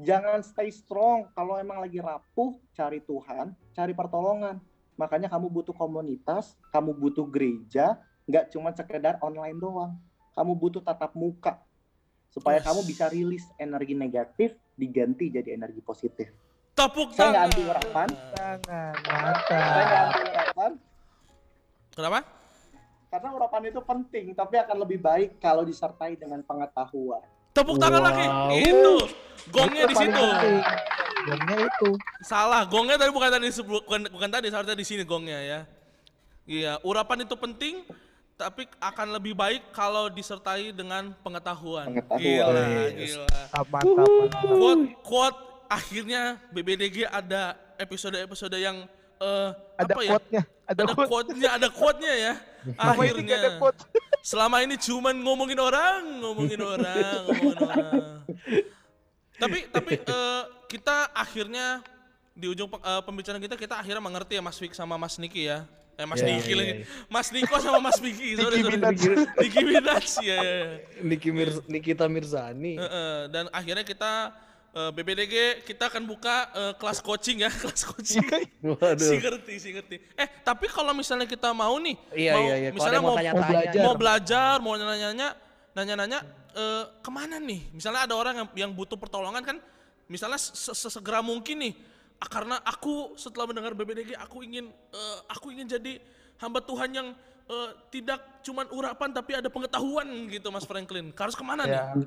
jangan stay strong. Kalau emang lagi rapuh, cari Tuhan, cari pertolongan. Makanya kamu butuh komunitas, kamu butuh gereja, nggak cuma sekedar online doang. Kamu butuh tatap muka supaya Yes. kamu bisa rilis energi negatif diganti jadi energi positif. Tepuk Saya nggak tangan. anti urapan. Tangan, Saya nggak anti urapan, Kenapa? karena urapan itu penting, tapi akan lebih baik kalau disertai dengan pengetahuan. Tepuk tangan lagi. Wow. Itu. Gongnya di situ. penting. Gongnya itu. Salah. Gongnya tadi bukan tadi bukan, bukan tadi, seharusnya di sini gongnya ya. Iya, urapan itu penting tapi akan lebih baik kalau disertai dengan pengetahuan. Pengetahuan. Gila, Yes. gila. Mantap, mantap. Quote, quote akhirnya BBDG ada episode-episode yang eh, Ada apa ya? quote-nya. Ada Ada quote. quote-nya, ada quote-nya ya. Nggak ada Akhirnya. quote. Selama ini cuman ngomongin orang, ngomongin orang, ngomongin orang. Tapi tapi eh, kita akhirnya di ujung eh, pembicaraan kita kita akhirnya mengerti ya Mas Fik sama Mas Niki ya. Eh Mas Iya, Niki iya, lagi. iya. Mas Niko sama Mas Vicky. Sorry, sorry. Minaj. Nicki Minaj ya. ya, ya. Niki Mir Nikita Mirzani. Heeh, dan akhirnya kita eh, BBDG kita akan buka eh, kelas coaching ya, kelas coaching. Si Waduh. ngerti, si ngerti. Eh, tapi kalau misalnya kita mau nih, Iya mau, iya iya. Misalnya mau, mau tanya-tanya. belajar. mau belajar, mau nanya-nanya, nanya-nanya eh, ke mana nih? Misalnya ada orang yang, yang butuh pertolongan kan, misalnya se- sesegera mungkin nih, ah, karena aku setelah mendengar BBDG, aku ingin, eh, aku ingin jadi hamba Tuhan yang eh, tidak cuman urapan tapi ada pengetahuan gitu, Mas Franklin. Harus ke mana nih? Ya.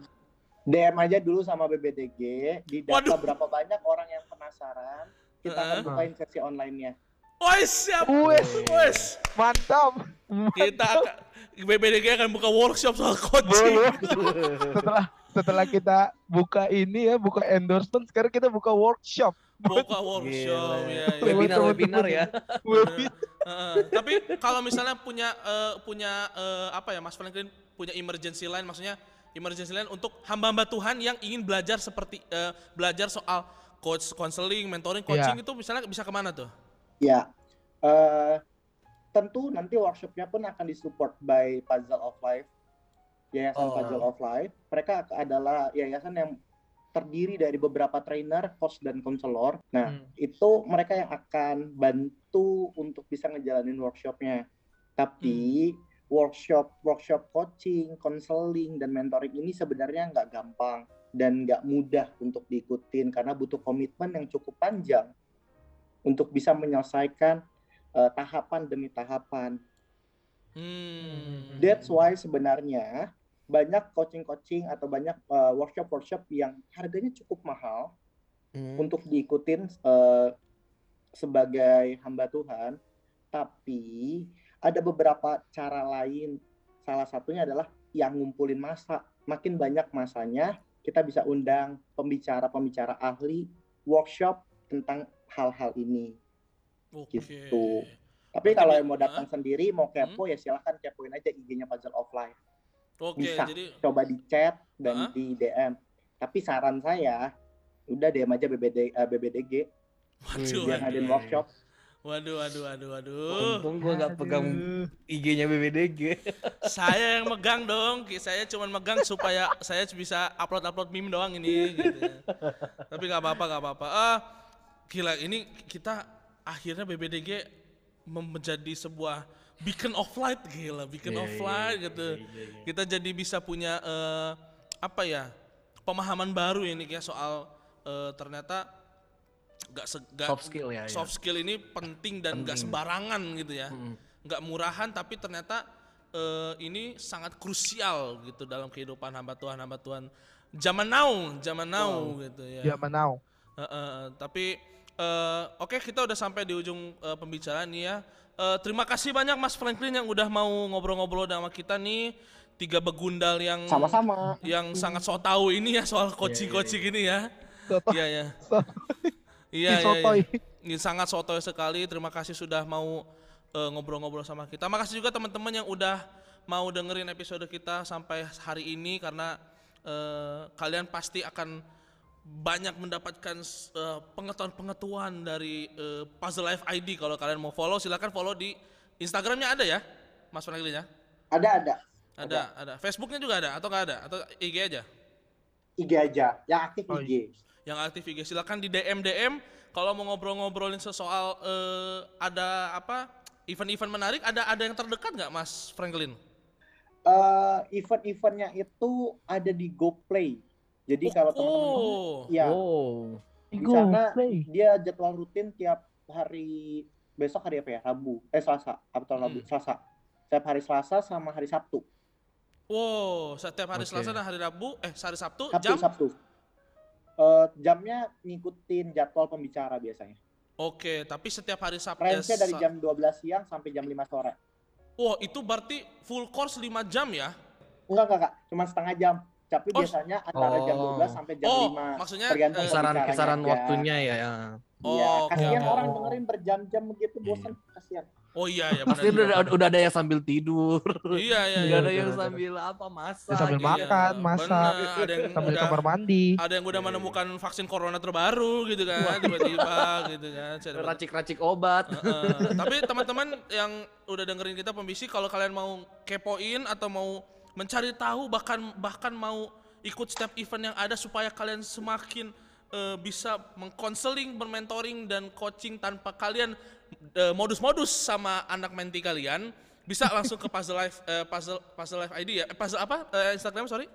DM aja dulu sama BBDG, di data Waduh. berapa banyak orang yang penasaran, kita akan Heeh. bukain sesi online-nya. Wes siap, Wes. wes. Mantap. Kita akan, BBDG akan buka workshop soal coaching. Setelah setelah kita buka ini ya, buka endorsement, sekarang kita buka workshop. Buka workshop Gila. ya. ya. Webinar webinar ya. Webinar. Heeh. tapi kalau misalnya punya eh, punya eh, apa ya Mas Franklin punya emergency line maksudnya emergency line untuk hamba-hamba Tuhan yang ingin belajar seperti eh, belajar soal coach counseling, mentoring, coaching itu misalnya bisa ke mana tuh? Ya, eh, tentu nanti workshopnya pun akan disupport by Puzzle of Life, Yayasan Oh. Puzzle of Life. Mereka adalah yayasan yang terdiri dari beberapa trainer, coach, dan konselor. Nah, Hmm. itu mereka yang akan bantu untuk bisa ngejalanin workshopnya. Tapi workshop workshop coaching, konseling, dan mentoring ini sebenarnya nggak gampang dan nggak mudah untuk diikutin karena butuh komitmen yang cukup panjang untuk bisa menyelesaikan eh, tahapan demi tahapan. Hmm. That's why sebenarnya banyak coaching-coaching atau banyak eh, workshop-workshop yang harganya cukup mahal Hmm. untuk diikutin eh, sebagai hamba Tuhan, tapi ada beberapa cara lain. Salah satunya adalah yang ngumpulin masa. Makin banyak masanya, kita bisa undang pembicara-pembicara ahli, workshop tentang hal-hal ini. Oke. Gitu. Tapi kalau yang mau datang sendiri, mau kepo ya silahkan kepoin aja IG-nya Puzzle of Life. Oke, Bisa. jadi Coba di chat dan Hah? di DM. Tapi saran saya, udah DM aja BBD, eh, BBDG waduh, biar waduh, ngadain workshop. waduh, waduh, waduh, waduh. Untung gua gak pegang. IG-nya BBDG. Saya yang megang dong, Ki. saya cuma megang supaya saya bisa upload-upload meme doang ini. Gitu. Tapi nggak apa-apa, nggak apa-apa. Ah, gila, ini kita akhirnya BBDG menjadi sebuah beacon of light, gila, beacon Iya, of iya, light iya, gitu. iya, iya, iya. Kita jadi bisa punya eh, apa ya pemahaman baru ini ya soal eh, ternyata nggak se- nggak- Soft skill ya, ya. soft skill ini penting dan nggak sembarangan gitu ya Mm. nggak murahan tapi ternyata eh, ini sangat krusial gitu dalam kehidupan hamba Tuhan hamba Tuhan zaman now zaman now gitu ya Zaman now. Eh, eh, tapi eh, oke kita udah sampai di ujung eh, pembicaraan nih ya Eh, terima kasih banyak Mas Franklin yang udah mau ngobrol-ngobrol sama kita nih tiga begundal yang Sama-sama. yang sangat so tahu ini ya soal coaching-coaching ini ya Soto. iya ya iya iya, Sotoy. iya. Ini sangat sotoy sekali. Terima kasih sudah mau eh, ngobrol-ngobrol sama kita. Makasih juga teman-teman yang udah mau dengerin episode kita sampai hari ini karena eh, kalian pasti akan banyak mendapatkan eh, pengetahuan-pengetahuan dari eh, Puzzle Life ID. Kalau kalian mau follow, silakan follow di Instagramnya ada ya, Mas Franklin ya? Ada ada. Ada, ada. Facebooknya juga ada atau nggak ada? Atau IG aja? IG aja, yang aktif Oh, IG. yang aktif IG silakan di DM DM kalau mau ngobrol-ngobrolin sesoal eh, ada apa event-event menarik ada ada yang terdekat nggak Mas Franklin? Eh, event-eventnya itu ada di GoPlay. Jadi kalau teman-teman oh, ya Oh. di sana play. dia jadwal rutin tiap hari besok hari apa ya? Rabu. Eh Selasa, atau Rabu, Hmm. Selasa. Setiap hari Selasa sama hari Sabtu. wow setiap hari Oke. Selasa dan hari Rabu eh hari Sabtu, Sabtu, jam Sabtu. Eh, jamnya ngikutin jadwal pembicara biasanya. oke tapi setiap hari Sabtu Range-nya dari Sa- jam 12 siang sampai jam 5 sore. Wah itu berarti full course 5 jam ya? Enggak, enggak, Kak. Cuma setengah jam. Tapi Oh. biasanya antara jam Oh. 12 sampai jam Oh, 5. maksudnya, tergantung eh, Kisaran kisaran aja. waktunya ya. ya. Iya, Oh, oke, kasihan oke. orang dengerin berjam-jam begitu bosan, kasihan. Oh iya ya Pasti udah, udah ada yang sambil tidur. Iya iya Gak iya. ada yang bener, bener. sambil apa masak. Ya, sambil gitu. makan, Iya, masak, bener. Ada yang sambil udah- kamar mandi. ada yang udah Iya, iya. menemukan vaksin corona terbaru gitu kan tiba-tiba gitu kan Racik-racik obat. Heeh. tapi teman-teman yang udah dengerin kita pembisi kalau kalian mau kepoin atau mau mencari tahu bahkan bahkan mau ikut setiap event yang ada supaya kalian semakin eh, bisa mengkonseling, bermentoring dan coaching tanpa kalian eh, modus-modus sama anak menti kalian bisa langsung ke Puzzle Life eh, Puzzle Puzzle Life ID ya. Eh, puzzle apa? Eh, Instagram sorry.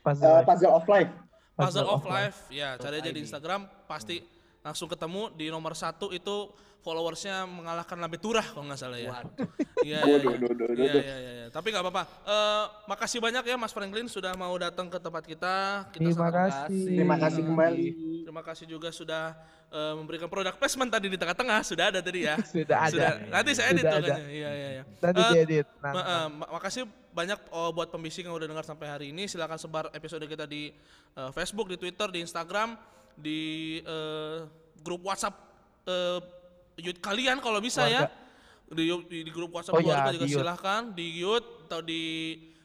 Puzzle Life. puzzle of life. Puzzle of of Life. Ya, cari aja di. Instagram pasti langsung ketemu di nomor satu itu followersnya mengalahkan Lambe Turah kalau nggak salah ya. Waduh. Iya, iya, Waduh, iya. waduh, waduh, Iya, iya, iya, iya. Tapi nggak apa-apa. Eh, makasih banyak ya Mas Franklin sudah mau datang ke tempat kita. Kita Terima kasih. Terima kasih kembali. Terima kasih juga sudah eh, memberikan produk placement tadi di tengah-tengah. Sudah ada tadi ya. Sudah ada. Sudah. Nanti saya edit Sudah tuh. Iya, iya, iya. Nanti Eh, diedit. Nah, Ma- ma- makasih banyak oh, buat pembisik yang udah dengar sampai hari ini. Silakan sebar episode kita di eh, Facebook, di Twitter, di Instagram, di eh, grup WhatsApp eh, youth kalian kalau bisa ya. Di, di, di grup WhatsApp Oh keluarga ya, juga di silahkan. Di youth atau di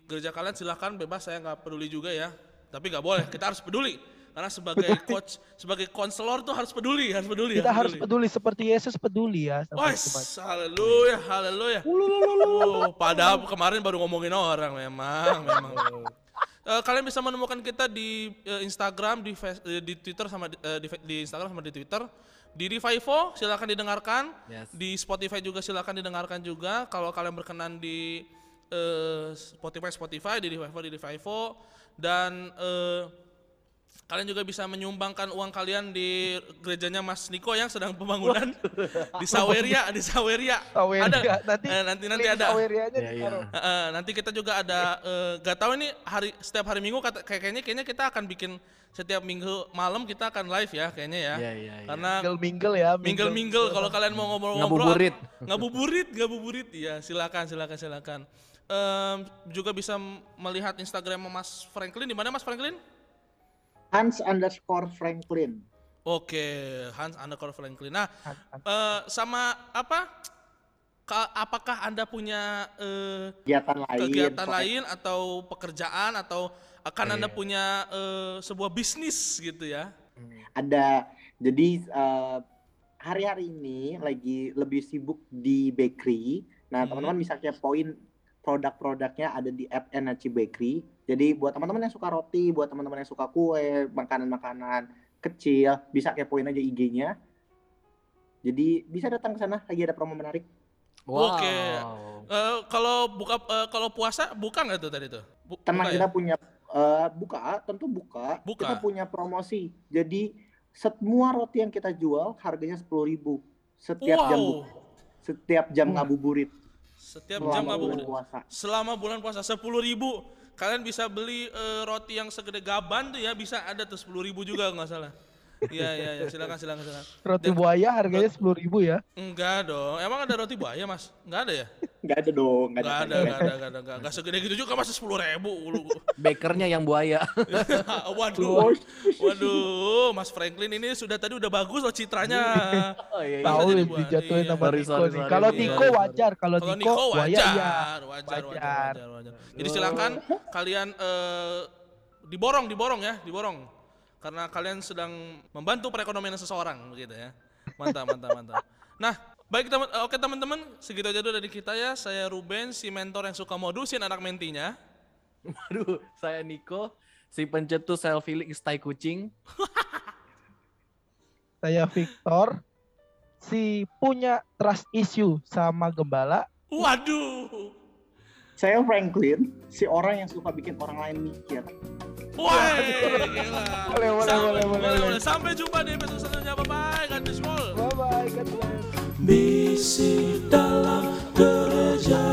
gereja kalian silahkan bebas. Saya nggak peduli juga ya. Tapi nggak boleh. Kita harus peduli. Karena sebagai coach, sebagai konselor tuh harus peduli, harus peduli. kita harus peduli seperti Yesus peduli ya. teman. haleluya, haleluya. Oh, padahal kemarin baru ngomongin orang memang, memang. Eh, kalian bisa menemukan kita di eh, Instagram, di Face- eh, di Twitter sama di, eh, di, Instagram sama di Twitter. Di Revivo silakan didengarkan. Yes. Di Spotify juga silakan didengarkan juga. Kalau kalian berkenan di eh, Spotify Spotify, di Revivo di Revivo dan eh, kalian juga bisa menyumbangkan uang kalian di gerejanya Mas Niko yang sedang pembangunan di Saweria, di Saweria. Saweria. Ada. Nanti Eh, nanti nanti ada. Sawerianya ditaruh. Eh, nanti kita juga ada eh, gak tahu ini hari setiap hari Minggu kata, kayak- kayaknya kayaknya kita akan bikin setiap minggu malam kita akan live ya kayaknya ya. Iya, iya, iya. Karena Mingle-mingle ya. mingle-mingle kalau kalian mau ngobrol-ngobrol Ngabuburit. ngabuburit ngabuburit ya silakan silakan silakan Em, juga bisa melihat Instagram Mas Franklin di mana Mas Franklin Hans underscore Franklin. oke Hans underscore Franklin nah eh, sama apa Ka- apakah anda punya eh, Kegiatan lain. kegiatan lain atau pekerjaan atau akan anda Iya. punya eh, sebuah bisnis gitu ya Ada. Jadi eh, hari-hari ini lagi lebih sibuk di bakery. Nah, Hmm. teman-teman bisa kepoin produk-produknya ada di app Energy Bakery. Jadi buat teman-teman yang suka roti, buat teman-teman yang suka kue, makanan-makanan kecil, bisa kepoin aja IG-nya. Jadi bisa datang ke sana, lagi ada promo menarik. Wow. Oke. Eh, kalau buka eh, kalau puasa buka nggak tuh tadi tuh Bu- Tenang buka kita ya? punya eh, buka, tentu buka. Buka. Kita punya promosi. Jadi semua roti yang kita jual harganya 10.000 setiap jam wow bu- setiap jam ngabuburit setiap selama jam bulan ngabuburit puasa. selama bulan puasa sepuluh ribu kalian bisa beli eh, roti yang segede gaban tuh ya bisa ada tuh sepuluh ribu juga nggak salah iya iya iya silakan silakan silakan Roti Dan- buaya harganya sepuluh ribu ya. enggak dong emang ada roti buaya mas enggak ada ya Nggak ada dong, nggak enggak ada nggak enggak ada enggak ada enggak, enggak segede gitu juga masa sepuluh ribu Bakernya yang buaya. waduh waduh mas Franklin ini sudah tadi udah bagus loh citranya Oh iya, Bisa Tahu dijatuhin iya. sama Niko nih. Kalau iya. Niko wajar, kalau Kalau Niko wajar, iya. wajar, wajar, Wajar. wajar, wajar. Jadi silakan kalian eh, diborong, diborong ya, diborong. Karena kalian sedang membantu perekonomian seseorang begitu ya. Mantap, mantap, mantap. Nah, baik teman eh, oke teman-teman, segitu aja dulu dari kita ya. Saya Ruben, si mentor yang suka modusin anak mentinya. Aduh, saya Niko, si pencetus self healing stay kucing. Saya Victor, si punya trust issue sama gembala. Waduh. Saya Franklin, si orang yang suka bikin orang lain mikir. Wah, gila. Boleh, boleh, Sampai- boleh, boleh, boleh. Sampai jumpa di episode selanjutnya. Bye-bye. God bless you all. Bye bye, God bless. Dalam gereja